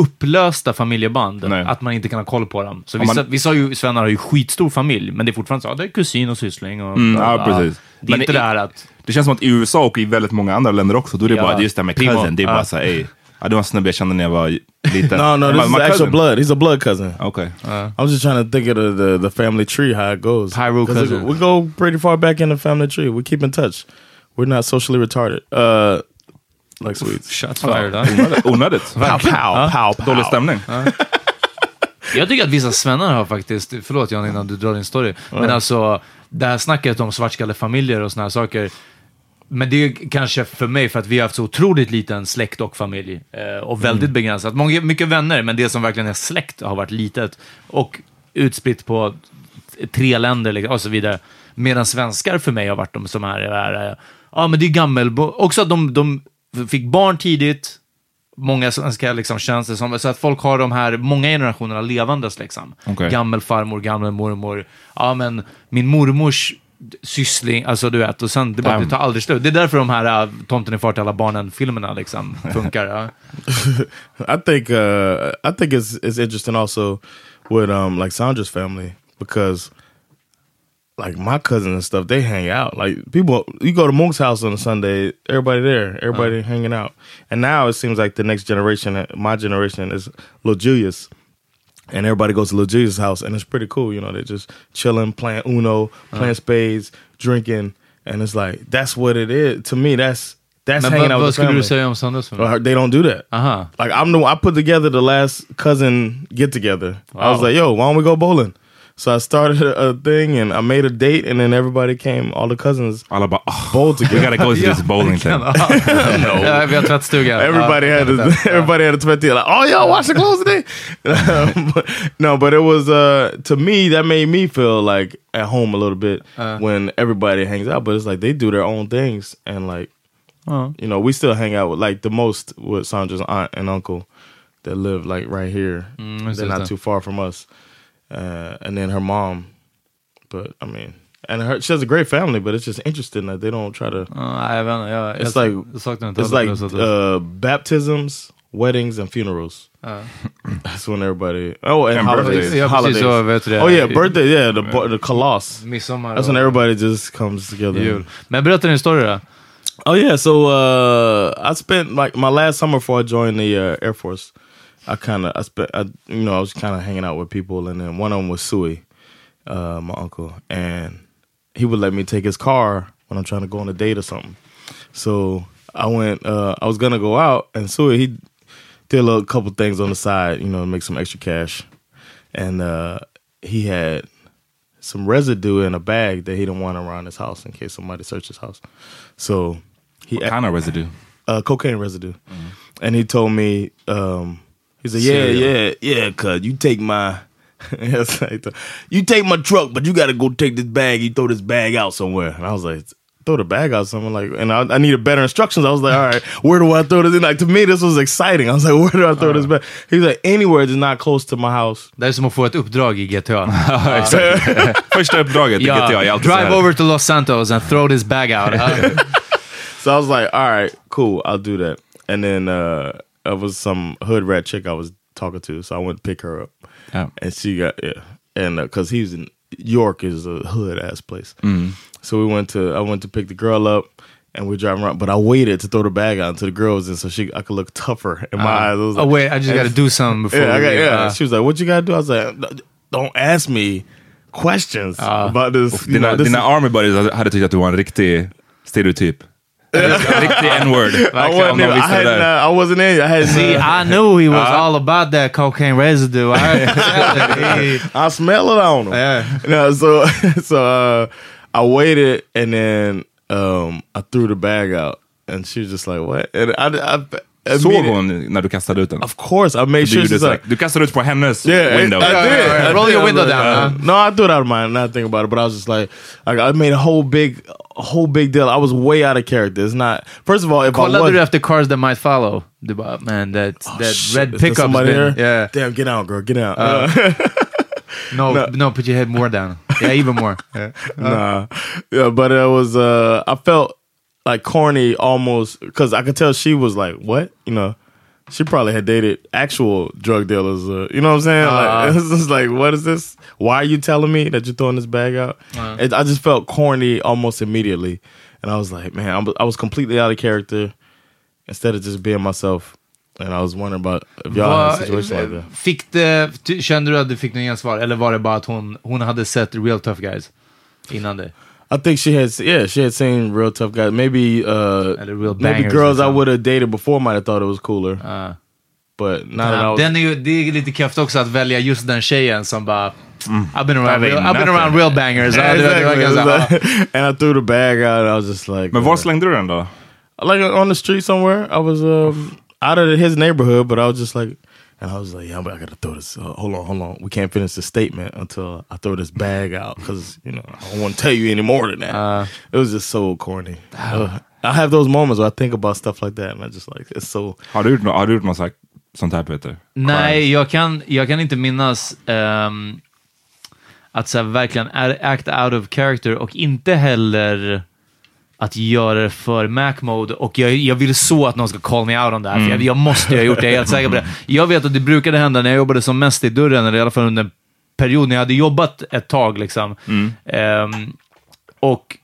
upplösta familjeband, Nej. att man inte kan ha koll på dem. Så Om man- vissa, vissa har ju, svennar har ju skitstor familj, men det är fortfarande så, ja, det är kusin och syssling och... Mm, ja, precis. Det är Men inte i- det här att... Det känns som att i USA och i väldigt många andra länder också, då är det Ja. bara, just det här med Primo. cousin, det är bara såhär, ey, ja, det var en snubbe jag kände när jag var liten. No, no, My- this is my actual cousin. blood. He's a blood cousin. Okay. I was just trying to think of the, the, the family tree, how it goes. Pyro cousin. We go pretty far back in the family tree. We keep in touch. We're not socially retarded. Uh, like Swedes. Shots fired. ja. Onödigt. Onödigt. Pow, pow, pow, pow. Dålig stämning. Jag tycker att vissa svennar har faktiskt, förlåt Jan innan du drar din story, men alltså det här snacket om svartskallefamiljer och såna här saker. Men det är kanske för mig för att vi har haft så otroligt liten släkt och familj. Eh, och väldigt Mm. begränsat. Många, mycket vänner, men det som verkligen är släkt har varit litet. Och utspritt på tre länder liksom, och så vidare. Medan svenskar för mig har varit de som är, är ja men det är gammel, också att de, de fick barn tidigt, många svenskar liksom känns det som, så att folk har de här många generationerna levandes liksom. Okej. Gammelfarmor, gammelmormor, ja men min mormors syssling, alltså du vet, och sen det, bara, det tar aldrig slut. Det är därför de här uh, Tomten är far till alla barnen-filmerna liksom funkar. Ja. I think uh, I think it's it's interesting also with um like Sandra's family because like my cousins and stuff they hang out like people you go to Monk's house on a Sunday everybody there everybody hanging out and now it seems like the next generation my generation is Lil Julius and everybody goes to Lil Julius house and it's pretty cool you know they're just chilling playing Uno playing spades drinking and it's like that's what it is to me that's that's Men hanging vad, out vad with the skulle family du säga om Sanders? Well, they don't do that. Uh-huh. Like I'm the I put together the last cousin get together. I was like, yo, why don't we go bowling? So I started a, a thing and I made a date and then everybody came, all the cousins all about oh, bowled we gotta go to this bowling thing. Ja, vi har tvättstuga. Everybody had jag a, vet det. everybody had a twenty like, oh y'all watch the clothes today. But- no, but it was uh to me that made me feel like at home a little bit Uh. when everybody hangs out. But it's like they do their own things and like Ja. you know, we still hang out with like the most with Sandra's aunt and uncle that live like right here. Mm, They're not that. too far from us. Uh, and then her mom. But I mean, and her she has a great family, but it's just interesting that they don't try to. Ja, jag vet inte, jag, It's jag, like jag saknar it's like på det sättet. uh, baptisms, weddings, and funerals. Ja. That's when everybody. Oh, and, And holidays. birthdays. Ja, holidays. så vet du det. Oh yeah, birthday. Yeah, the bo- the koloss. Midsommar. That's when everybody just comes together. jul. Men berätta din story då. Oh yeah, so uh, I spent like my last summer before I joined the uh, Air Force. I kind of I spent I, you know I was kind of hanging out with people, and then one of them was Sui, uh, my uncle, and he would let me take his car when I'm trying to go on a date or something. So I went. Uh, I was gonna go out, and Sui he did a little couple things on the side, you know, make some extra cash, and uh, he had some residue in a bag that he didn't want around his house in case somebody searched his house. So he What kind of residue? uh, cocaine residue, and he told me, um, he said, "Yeah, Cereal. yeah, yeah, cuz you take my." Like you take my truck, but you got to go take this bag. You throw this bag out somewhere, and I was like, "Throw the bag out somewhere?" Like, and I, I needed better instructions. I was like, "All right, where do I throw this?" in? Like to me, this was exciting. I was like, "Where do I throw this bag?" He's like, "Anywhere that's not close to my house." Det är som att få ett uppdrag i GTA. Första uppdraget i GTA är alltid drive over to Los Santos and throw this bag out. So I was like, all right, cool, I'll do that. And then uh it was some hood rat chick I was talking to, so I went to pick her up. Yeah. And she got yeah. And uh, because he's in York is a hood ass place. Mm-hmm. So we went to I went to pick the girl up and we're driving around, but I waited to throw the bag out until the girl was in so she I could look tougher in my ah. eyes. I was oh wait, I just got to do something before yeah, I got, yeah. Uh, she was like, "What you got to do?" I was like, "Don't ask me questions ah. about this." You know, dina, this dina army buddies hade tyckt att du var en riktig stereotyp. En riktig n-word. I Verkligen, om wasn't, de even, I, visste hadn't, uh, I wasn't in. I hadn't. See, uh, I knew he was all about that cocaine residue. I, I smell it on him. Yeah. No, so so uh, I waited and then um, I threw the bag out and she was just like, "What?" And I, I, I Såg immediately- hon när du kastade ut den? Of course, I made Du, sure här- like. du kastade ut på hennes Yeah, window. I, I did. I Roll your I window down, uh? No, I threw it out of mine. Not thinking about it, but I was just like, I, I made a whole big, a whole big deal. I was way out of character. It's not. First of all, if I Kollade was, du efter cars that might follow? Du bara, man, that, that Oh, Shit, red there? Yeah. Damn, get out, girl, get out. Uh, No, no, put your head more down. Yeah, even more. Yeah. nah, yeah, but it was. uh I felt like corny almost because I could tell she was like, "What?" You know, she probably had dated actual drug dealers. Uh, you know what I'm saying? Uh. like, it's just like, what is this? Why are you telling me that you're throwing this bag out? Uh. It, I just felt corny almost immediately, and I was like, man, I'm, I was completely out of character instead of just being myself. And I was wondering about if y'all had a situation like that. Fick det, kände du att du fick något gensvar? Eller var det bara att hon, hon hade sett Real Tough Guys innan det? I think she had, yeah, she had seen real tough guys. Maybe, uh, real maybe girls I would have dated before might have thought it was cooler. Uh. But not that I Ja, was, den är ju, det är lite kräft också att välja just den tjejen som bara I've been around, That real, ain't I've been around real bangers. Ja, det var- det var Exactly. ganska- It was like- and I threw the bag out. I was just like, Men uh, var slängde du den då? like on the street somewhere. I was um, out of his neighborhood, but I was just like, and I was like, yeah, but I gotta throw this. Uh, hold on, hold on. We can't finish the statement until I throw this bag out because you know I don't want to tell you any more than that. Uh, it was just so corny. Uh, I have those moments where I think about stuff like that, and I just like it's so. Har du gjort, nå- har du gjort något så här- sånt här Peter? Nej, jag kan, jag kan inte minnas ehm, att så här, verkligen act out of character och inte heller att göra det för Mac-mode. Och jag, jag vill så att någon ska call me out on det här, för jag, jag måste ha gjort det, jag är helt säker på det. Jag vet att det brukade hända när jag jobbade som mest i dörren, eller i alla fall under en period när jag hade jobbat ett tag. Liksom. Ehm, och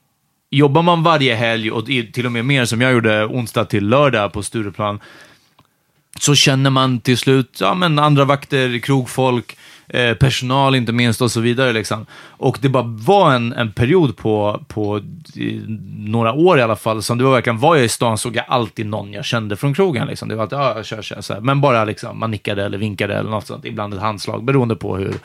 jobbar man varje helg, och till och med mer som jag gjorde onsdag till lördag på Stureplan, så känner man till slut ja, men andra vakter, krogfolk, eh, personal inte minst och så vidare. Liksom. Och det bara var en, en period på, på i, några år i alla fall som det var verkligen, var jag i stan såg jag alltid någon jag kände från krogen. Liksom. Det var alltid, ja, jag kör, kör, så här. Men bara liksom, man nickade eller vinkade eller något sånt, ibland ett handslag, beroende på hur,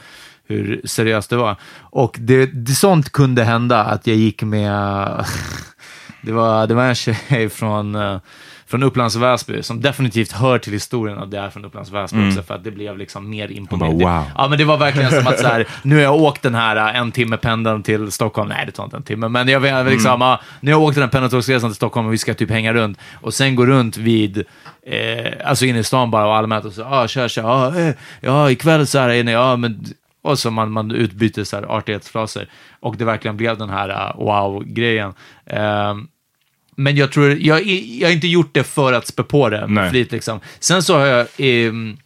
hur seriöst det var. Och det, det, sånt kunde hända, att jag gick med, det var, det var en tjej från eh, från Upplands Väsby, som definitivt hör till historien att det är från Upplands Väsby Mm. också, för att det blev liksom mer imponerande. wow. Ja, men det var verkligen som att så här, nu har jag åkt den här äh, en timme pendeln till Stockholm, nej det tar inte en timme, men jag vet liksom, Mm. ja, nu har jag åkt den här pendeltågsresan till Stockholm och vi ska typ hänga runt, och sen gå runt vid, eh, alltså inne i stan bara och allmänt och så, ja, kör, kör, ja, eh, ja, ikväll så här är ni, ja, men och så man, man utbyter så här artighetsfraser. Och det verkligen blev den här äh, wow-grejen. Ehm, men jag tror, jag, jag har inte gjort det för att spä på det med Nej. flit liksom. Sen så har jag, ehm,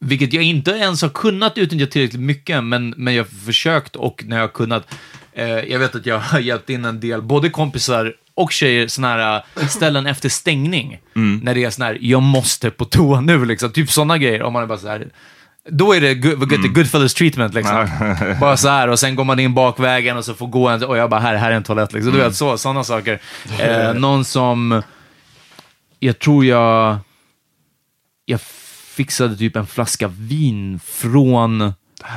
vilket jag inte ens har kunnat utnyttja tillräckligt mycket, men, men jag har försökt och när jag har kunnat, eh, jag vet att jag har hjälpt in en del, både kompisar och tjejer, såna här äh, ställen efter stängning. När det är sån här, jag måste på toa nu, liksom. Typ sådana grejer. Om man är bara så här, då är det good, get the Goodfellas treatment liksom. bara så här och sen går man in bakvägen och så får gå en, och jag bara, här, här är en toalett liksom. Du vet, så, sådana saker. Eh, någon som, jag tror jag, jag fixade typ en flaska vin från,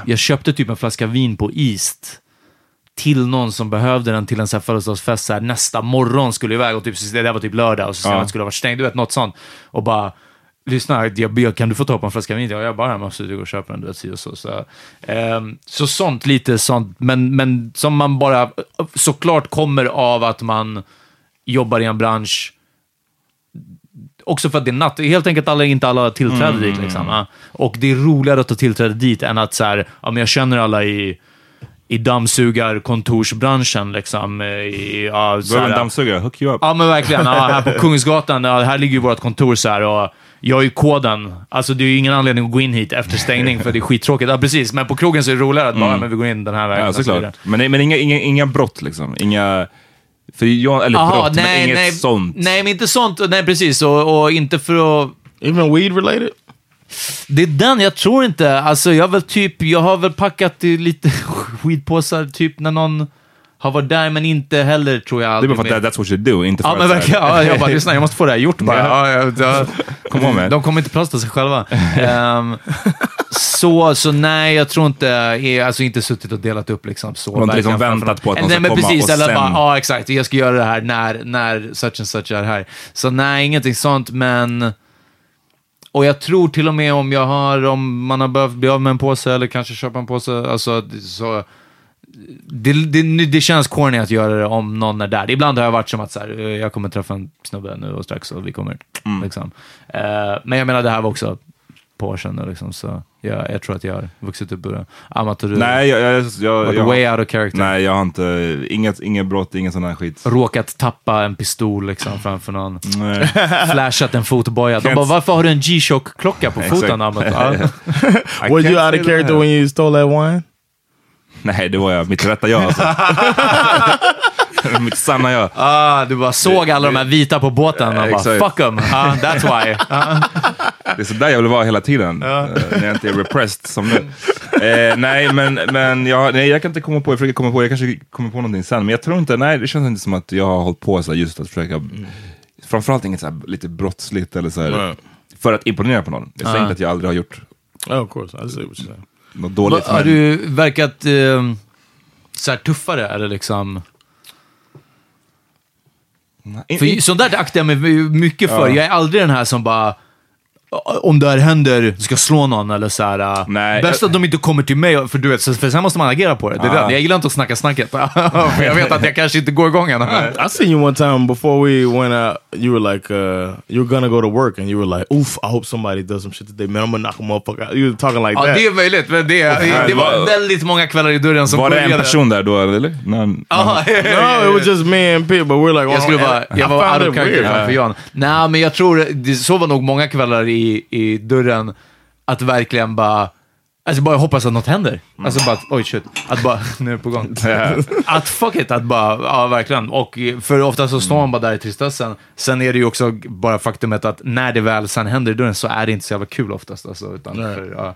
jag köpte typ en flaska vin på East till någon som behövde den till en så födelsedagsfest så här, nästa morgon skulle iväg och typ, det där var typ lördag och systemet Ja. skulle ha varit stängt, du vet något sånt. Och bara, lyssna, jag, kan du få ta på en flaska vin? Ja, jag bara, jag måste gå och köpa den, du vet, si och så. Så, ehm, så sånt, lite sånt, men, men som man bara såklart kommer av att man jobbar i en bransch Också för att det är natt. Helt enkelt alla, inte alla har tillträde Mm. dit. Liksom. Och det är roligare att ta tillträde dit än att så här, ja, men jag känner alla i, i dammsugarkontorsbranschen. Liksom, i, ja, så en dammsugare, hook you up. Ja, men verkligen. Ja, här på Kungsgatan, ja, här ligger ju vårt kontor så här och jag har ju koden. Alltså det är ju ingen anledning att gå in hit efter stängning för det är skittråkigt. Ja, precis. Men på krogen så är det roligare att bara, Mm. men vi går in den här vägen. Ja, och så vidare. såklart. Men, nej, men inga, inga, inga brott liksom. Inga... För jag, eller Aha, brott, men inget nej, sånt. Nej, men inte sånt. Nej, precis. Och, och inte för att... Even weed related? Det är den, jag tror inte. Alltså, jag har väl typ, jag har väl packat i lite skitpåsar typ när någon har varit där, men inte heller tror jag Det är bara för att that's what you do, inte för Ja, att... men verkligen. Ja, jag bara, lyssna, jag måste få det här gjort bara. Ja, ja, ja. Come on, man. De kommer inte plåstra sig själva. Ehm, så, så nej, jag tror inte, jag, alltså inte suttit och delat upp liksom så. Du har liksom väntat på att någon. ska komma precis, och eller sen- bara, ja exakt, jag ska göra det här när, när such and such är här. Så nej, ingenting sånt, men... Och jag tror till och med om jag har, om man har behövt bli av med en påse eller kanske köpa en påse, alltså så... Det, det, det känns corny att göra det om någon är där. Ibland har jag varit som att så här, eh, jag kommer träffa en snubbe nu och strax och vi kommer... Liksom. Eh, men jag menar, det här var också på år sedan liksom, så jag, jag tror att jag har vuxit upp ur det. Amat, har du Nej, jag... jag, jag, jag way out of character? Nej, jag har inte... Inget, inget brott, ingen sån här skit. Råkat tappa en pistol liksom framför någon. Nej. Flashat en fotboja. De bara, varför har du en G-Shock-klocka på foten, Amat? Ja. I Were you out of character when you stole that wine? Nej, det var jag. Mitt rätta jag alltså. Mitt sanna jag. Ah, du bara såg alla de här vita på båten och bara, Exakt. fuck them. Ah, that's why. Ah. Det är så där jag vill vara hela tiden. eh, när jag inte är repressed som nu. Eh, nej, men, men jag, nej, jag kan inte komma på, jag försöker komma på, jag kanske kommer på någonting sen. Men jag tror inte, nej det känns inte som att jag har hållit på så just att försöka, framförallt inget så här, lite brottsligt eller så här, Nej. för att imponera på någon. Jag säger Ah. inte att jag aldrig har gjort. Oh, of course. I see what you're saying. Något dåligt. Har men- du verkat eh, så här tuffare? Eller liksom... För sånt där aktar jag mig mycket för. Ja. Jag är aldrig den här som bara, om det här händer, ska slå någon eller så här. äh, Nej, bäst att de inte kommer till mig, för du vet, för sen måste man agera på det. det är Ja. den. Jag gillar inte att snacka snacket, för jag vet att jag kanske inte går igång än. I seen you one time before we went out. You were like, uh, you were gonna go to work, and you were like, "Oof, I hope somebody does some shit today, man. I'm gonna knock a motherfucker out." You were talking like Ja, that. det är möjligt, men det, det var väldigt många kvällar i dörren som Var det en person där då, eller? Någon, Jaha, no, it was just me and Pete, but we're like, Jag skulle oh, vara, and I jag var found out it of character weird. framför Jan. Nej, men jag tror, det, så var nog många kvällar i, i dörren, att verkligen bara, alltså bara hoppas att något händer. Alltså bara, att, oj shit, att bara, nu är det på gång. att fuck it, att bara, ja verkligen. Och för ofta så står man bara där i tristessen. Sen är det ju också bara faktumet att när det väl sen händer i dörren så är det inte så jävla kul oftast. Alltså, utan för, ja.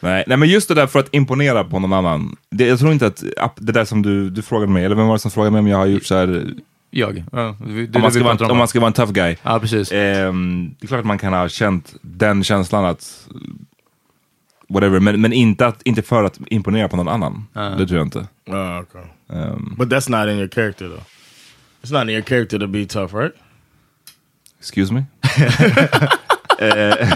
Nej, nej, men just det där för att imponera på någon annan. Det, jag tror inte att det där som du, du frågade mig, eller vem var det som frågade mig om jag har gjort så här... Jag. Ja, det om, man ska vara, om. man ska vara en tough guy. Ja, precis. Ehm, det är klart att man kan ha känt den känslan att... Whatever, men, men inte, att, inte för att imponera på någon annan. Det tror jag inte. Oh, okay. Ehm, But that's not in your character, though. It's not in your character to be tough, right? excuse me? Eh,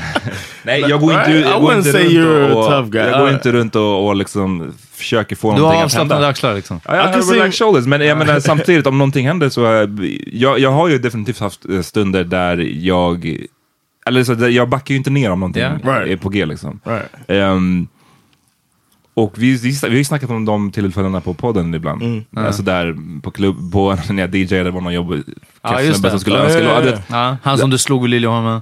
nej, jag går inte, jag går inte runt och, tough guy. Jag går inte runt och, och liksom försöker få Du har någonting att avslappnade hända. axlar liksom. Ja, jag I har relaxed shoulders, men jag menar samtidigt om någonting händer så, är- jag, jag har ju definitivt haft eh, stunder där jag, eller så, där jag backar ju inte ner om någonting. Right. är på G liksom. Right. Ehm, och vi, vi, vi har ju snackat om de tillfällena på podden ibland. Mm. Alltså där på klubb, på, när jag DJade var någon jobb, just det. som skulle Ja, önska ja, låt. ja. Ja, du Ja, han som du slog i Liljeholmen.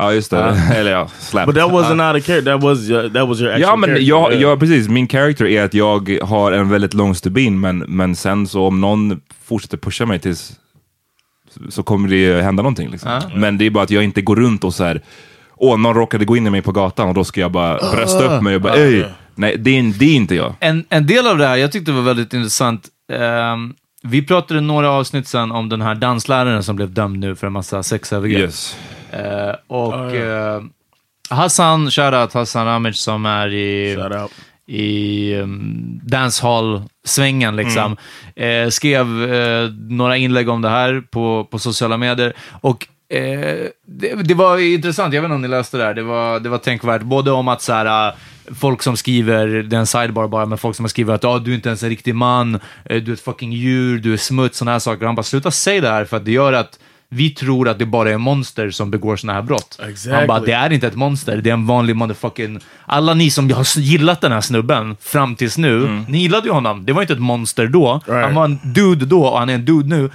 Ja, just det. Eller ja, slap. But that wasn't out of character. That was your, that was your actual Ja, men character. jag, Yeah. jag, precis. Min character är att jag har en väldigt lång stubin, men, men sen så om någon fortsätter pusha mig tills så kommer det hända någonting. Liksom. Ja. Men det är bara att jag inte går runt och så här, åh, någon råkade gå in i mig på gatan och då ska jag bara brösta upp mig och bara, ej. Nej, det är, det är inte jag. En, en del av det här, jag tyckte det var väldigt intressant. Ehm, vi pratade några avsnitt sen om den här dansläraren som blev dömd nu för en massa sexövergrepp. Yes. Eh, och eh, Hassan, shoutout Hassan Ramic som är i, i um, dancehall-svängen liksom. Mm. Eh, skrev eh, några inlägg om det här på, på sociala medier. Och eh, det, det var intressant, jag vet inte om ni läste det här, det var, det var tänkvärt. Både om att så här, eh, folk som skriver, det är en sidebar bara, men folk som skriver att ah, du är inte ens en riktig man, du är ett fucking djur, du är smuts, sådana här saker. Han bara, sluta säga det här för att det gör att vi tror att det bara är monster som begår sådana här brott. Exactly. Han bara, det är inte ett monster, det är en vanlig motherfucking... Alla ni som har gillat den här snubben fram tills nu, ni gillade ju honom. Det var inte ett monster då. Right. Han var en dude då och han är en dude nu.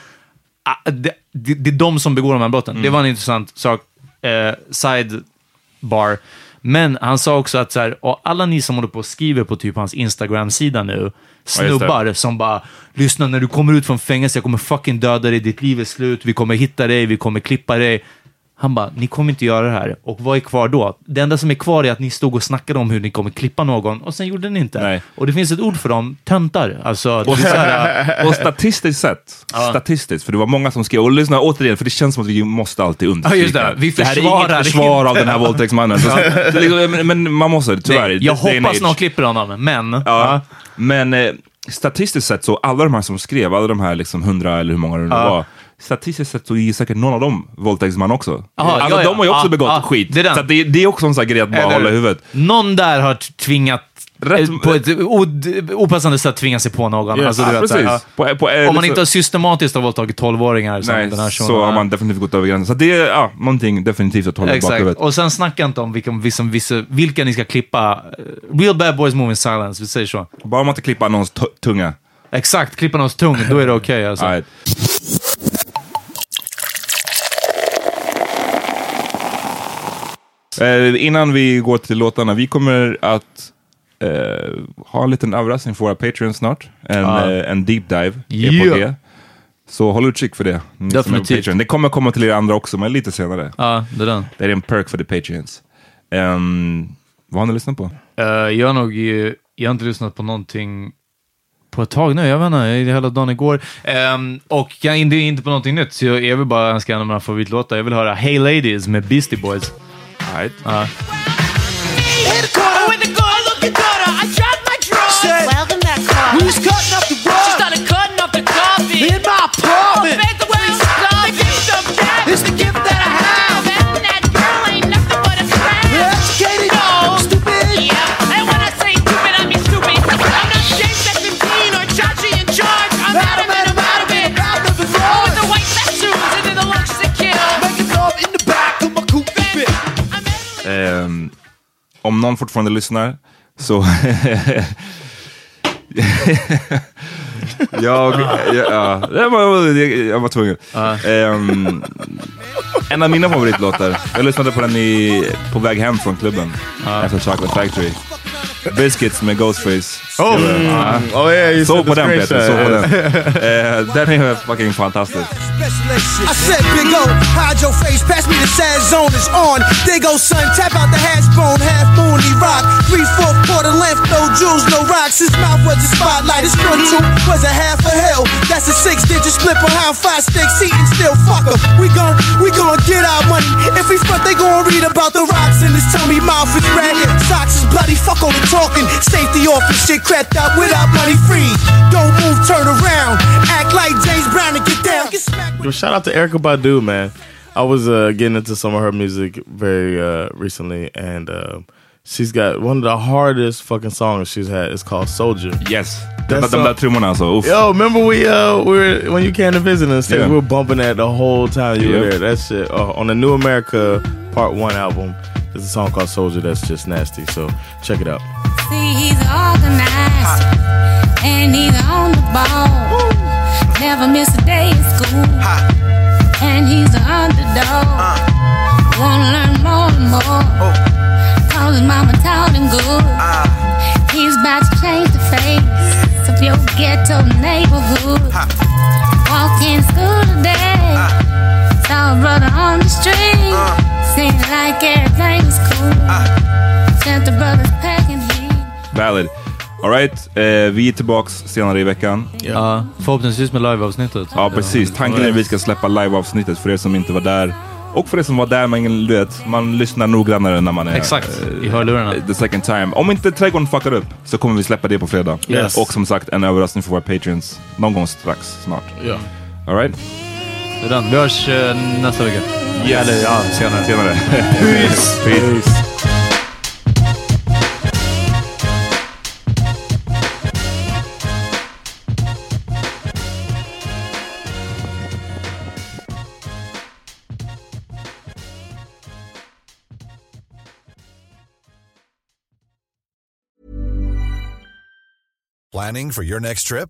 Ah, Det, det, det är de som begår de här brotten. Det var en intressant sak. Eh, sidebar. Men han sa också att så här, och alla ni som håller på och skriver på typ hans Instagram-sida nu, snubbar som bara “Lyssna, när du kommer ut från fängelse, jag kommer fucking döda dig, ditt liv är slut, vi kommer hitta dig, vi kommer klippa dig”. Han bara, ni kommer inte göra det här. Och vad är kvar då? Det enda som är kvar är att ni stod och snackade om hur ni kommer klippa någon och sen gjorde ni inte. Nej. Och det finns ett ord för dem, töntar. Alltså, så här, Och statistiskt sett, statistiskt, för det var många som skrev, och lyssna återigen, för det känns som att vi måste alltid understryka. Ja, det. Vi det här är inget försvar av den här våldtäktsmannen. Men, men man måste, tyvärr. nej, jag hoppas någon klipper honom, men... Ja, ja. men eh, statistiskt sett så, alla de här som skrev, alla de här liksom hundra eller hur många det nu Ja. var, statistiskt sett så är säkert någon av dem våldtäktsman också. Aha, alltså ja, ja. de har ju också Ja, begått ja, skit. det är så det, det är också en sån grej att bara Eller- hålla i huvudet. Någon där har tvingat, Rätt- eh, på ett opassande sätt tvingat sig på någon. Yes. Alltså, Ja, du vet, här, precis. ja. På, på, eh, Om man så- inte har systematiskt har våldtagit 12-åringar som Nej, den här så har man definitivt gått över gränsen. Så det är ja, någonting definitivt att hålla i bakhuvudet. Och sen snacka inte om vilka, vissa, vilka ni ska klippa. Eh, Real bad boys move in silence, vi säger så. Bara man inte klippa någons tu- tunga. Exakt, klippa någons tung, då är det okej alltså. Eh, innan vi går till låtarna, vi kommer att eh, ha en liten överraskning för våra Patreons snart. En, Ja. eh, en deep dive är Yeah. på G. Så håll utkik för det. Definitivt. Det kommer komma till er andra också, men lite senare. Ja, det är. Det är en perk för the Patreons. Um, vad har ni lyssnat på? Eh, jag har nog, eh, jag har inte lyssnat på någonting på ett tag nu. Jag vet inte, jag hela dagen igår. Ehm, och jag är inte, inte på någonting nytt, så jag vill bara önska en av mina favoritlåtar. Jag vill höra Hey Ladies med Beastie Boys. Alright. Uh. Om någon fortfarande lyssnar så... jag, ja, jag, var, jag, jag var tvungen. Ehm, en av mina favoritlåtar, jag lyssnade på den i, på väg hem från klubben efter Chocolate Factory. Biscuits med Ghostface. Oh, mm. ja. Oh, yeah, you Så said på this den great Peter, shit, så på den. Eh, den är fucking fantastisk. I said, Big O, hide your face, pass me the sad zone is on. There go son, tap out the hash bone, half moon, he rock. Three fourth quarter length, no jewels, no rocks. His mouth was a spotlight, his front tooth was a half a hell. That's a six digit split behind five sticks, eating still fuck 'em. We gon' we gon' get our money. If we front, they gon' read about the rocks in his tummy, mouth is ragged, socks is bloody, fuck all the talking. Safety office shit cracked up without money free. Don't move, turn around, act like James Brown and get down. Get smacked. Yo, shout out to Erica Badu, man. I was uh, getting into some of her music very uh, recently, and uh, she's got one of the hardest fucking songs she's had. It's called Soldier. Yes. That's De, de där song- trummorna alltså. Uff. Yo, remember we uh we were when you came to visit us? Yeah. We were bumping that the whole time you were there. That shit uh, on the New America Part One album. There's a song called Soldier that's just nasty. So check it out. See, he's organized and he's on the ball. Never miss a day in school. And he's an underdog. Wanna learn more and more. Cause his mama taught him good. He's about to change the face of your ghetto neighborhood. Walk in school today. Saw a brother on the street. Seemed like everything was cool. Sent the brothers packing heat. Valid. Alright, eh, vi är tillbaks senare i veckan. Ja, förhoppningsvis med liveavsnittet. Ja, precis. Tanken är att vi ska släppa liveavsnittet för er som inte var där. Och för er som var där, men du vet, man lyssnar noggrannare när man är... Exakt, eh, i hörlurarna. The second time. Om inte trädgården fuckar upp så kommer vi släppa det på fredag. Yes. Och som sagt, en överraskning för våra patreons någon gång strax, snart. Ja. Alright? Det är den. Vi hörs eh, nästa vecka. Yes. Eller ja, senare. Senare. Peace. Peace. Planning for your next trip?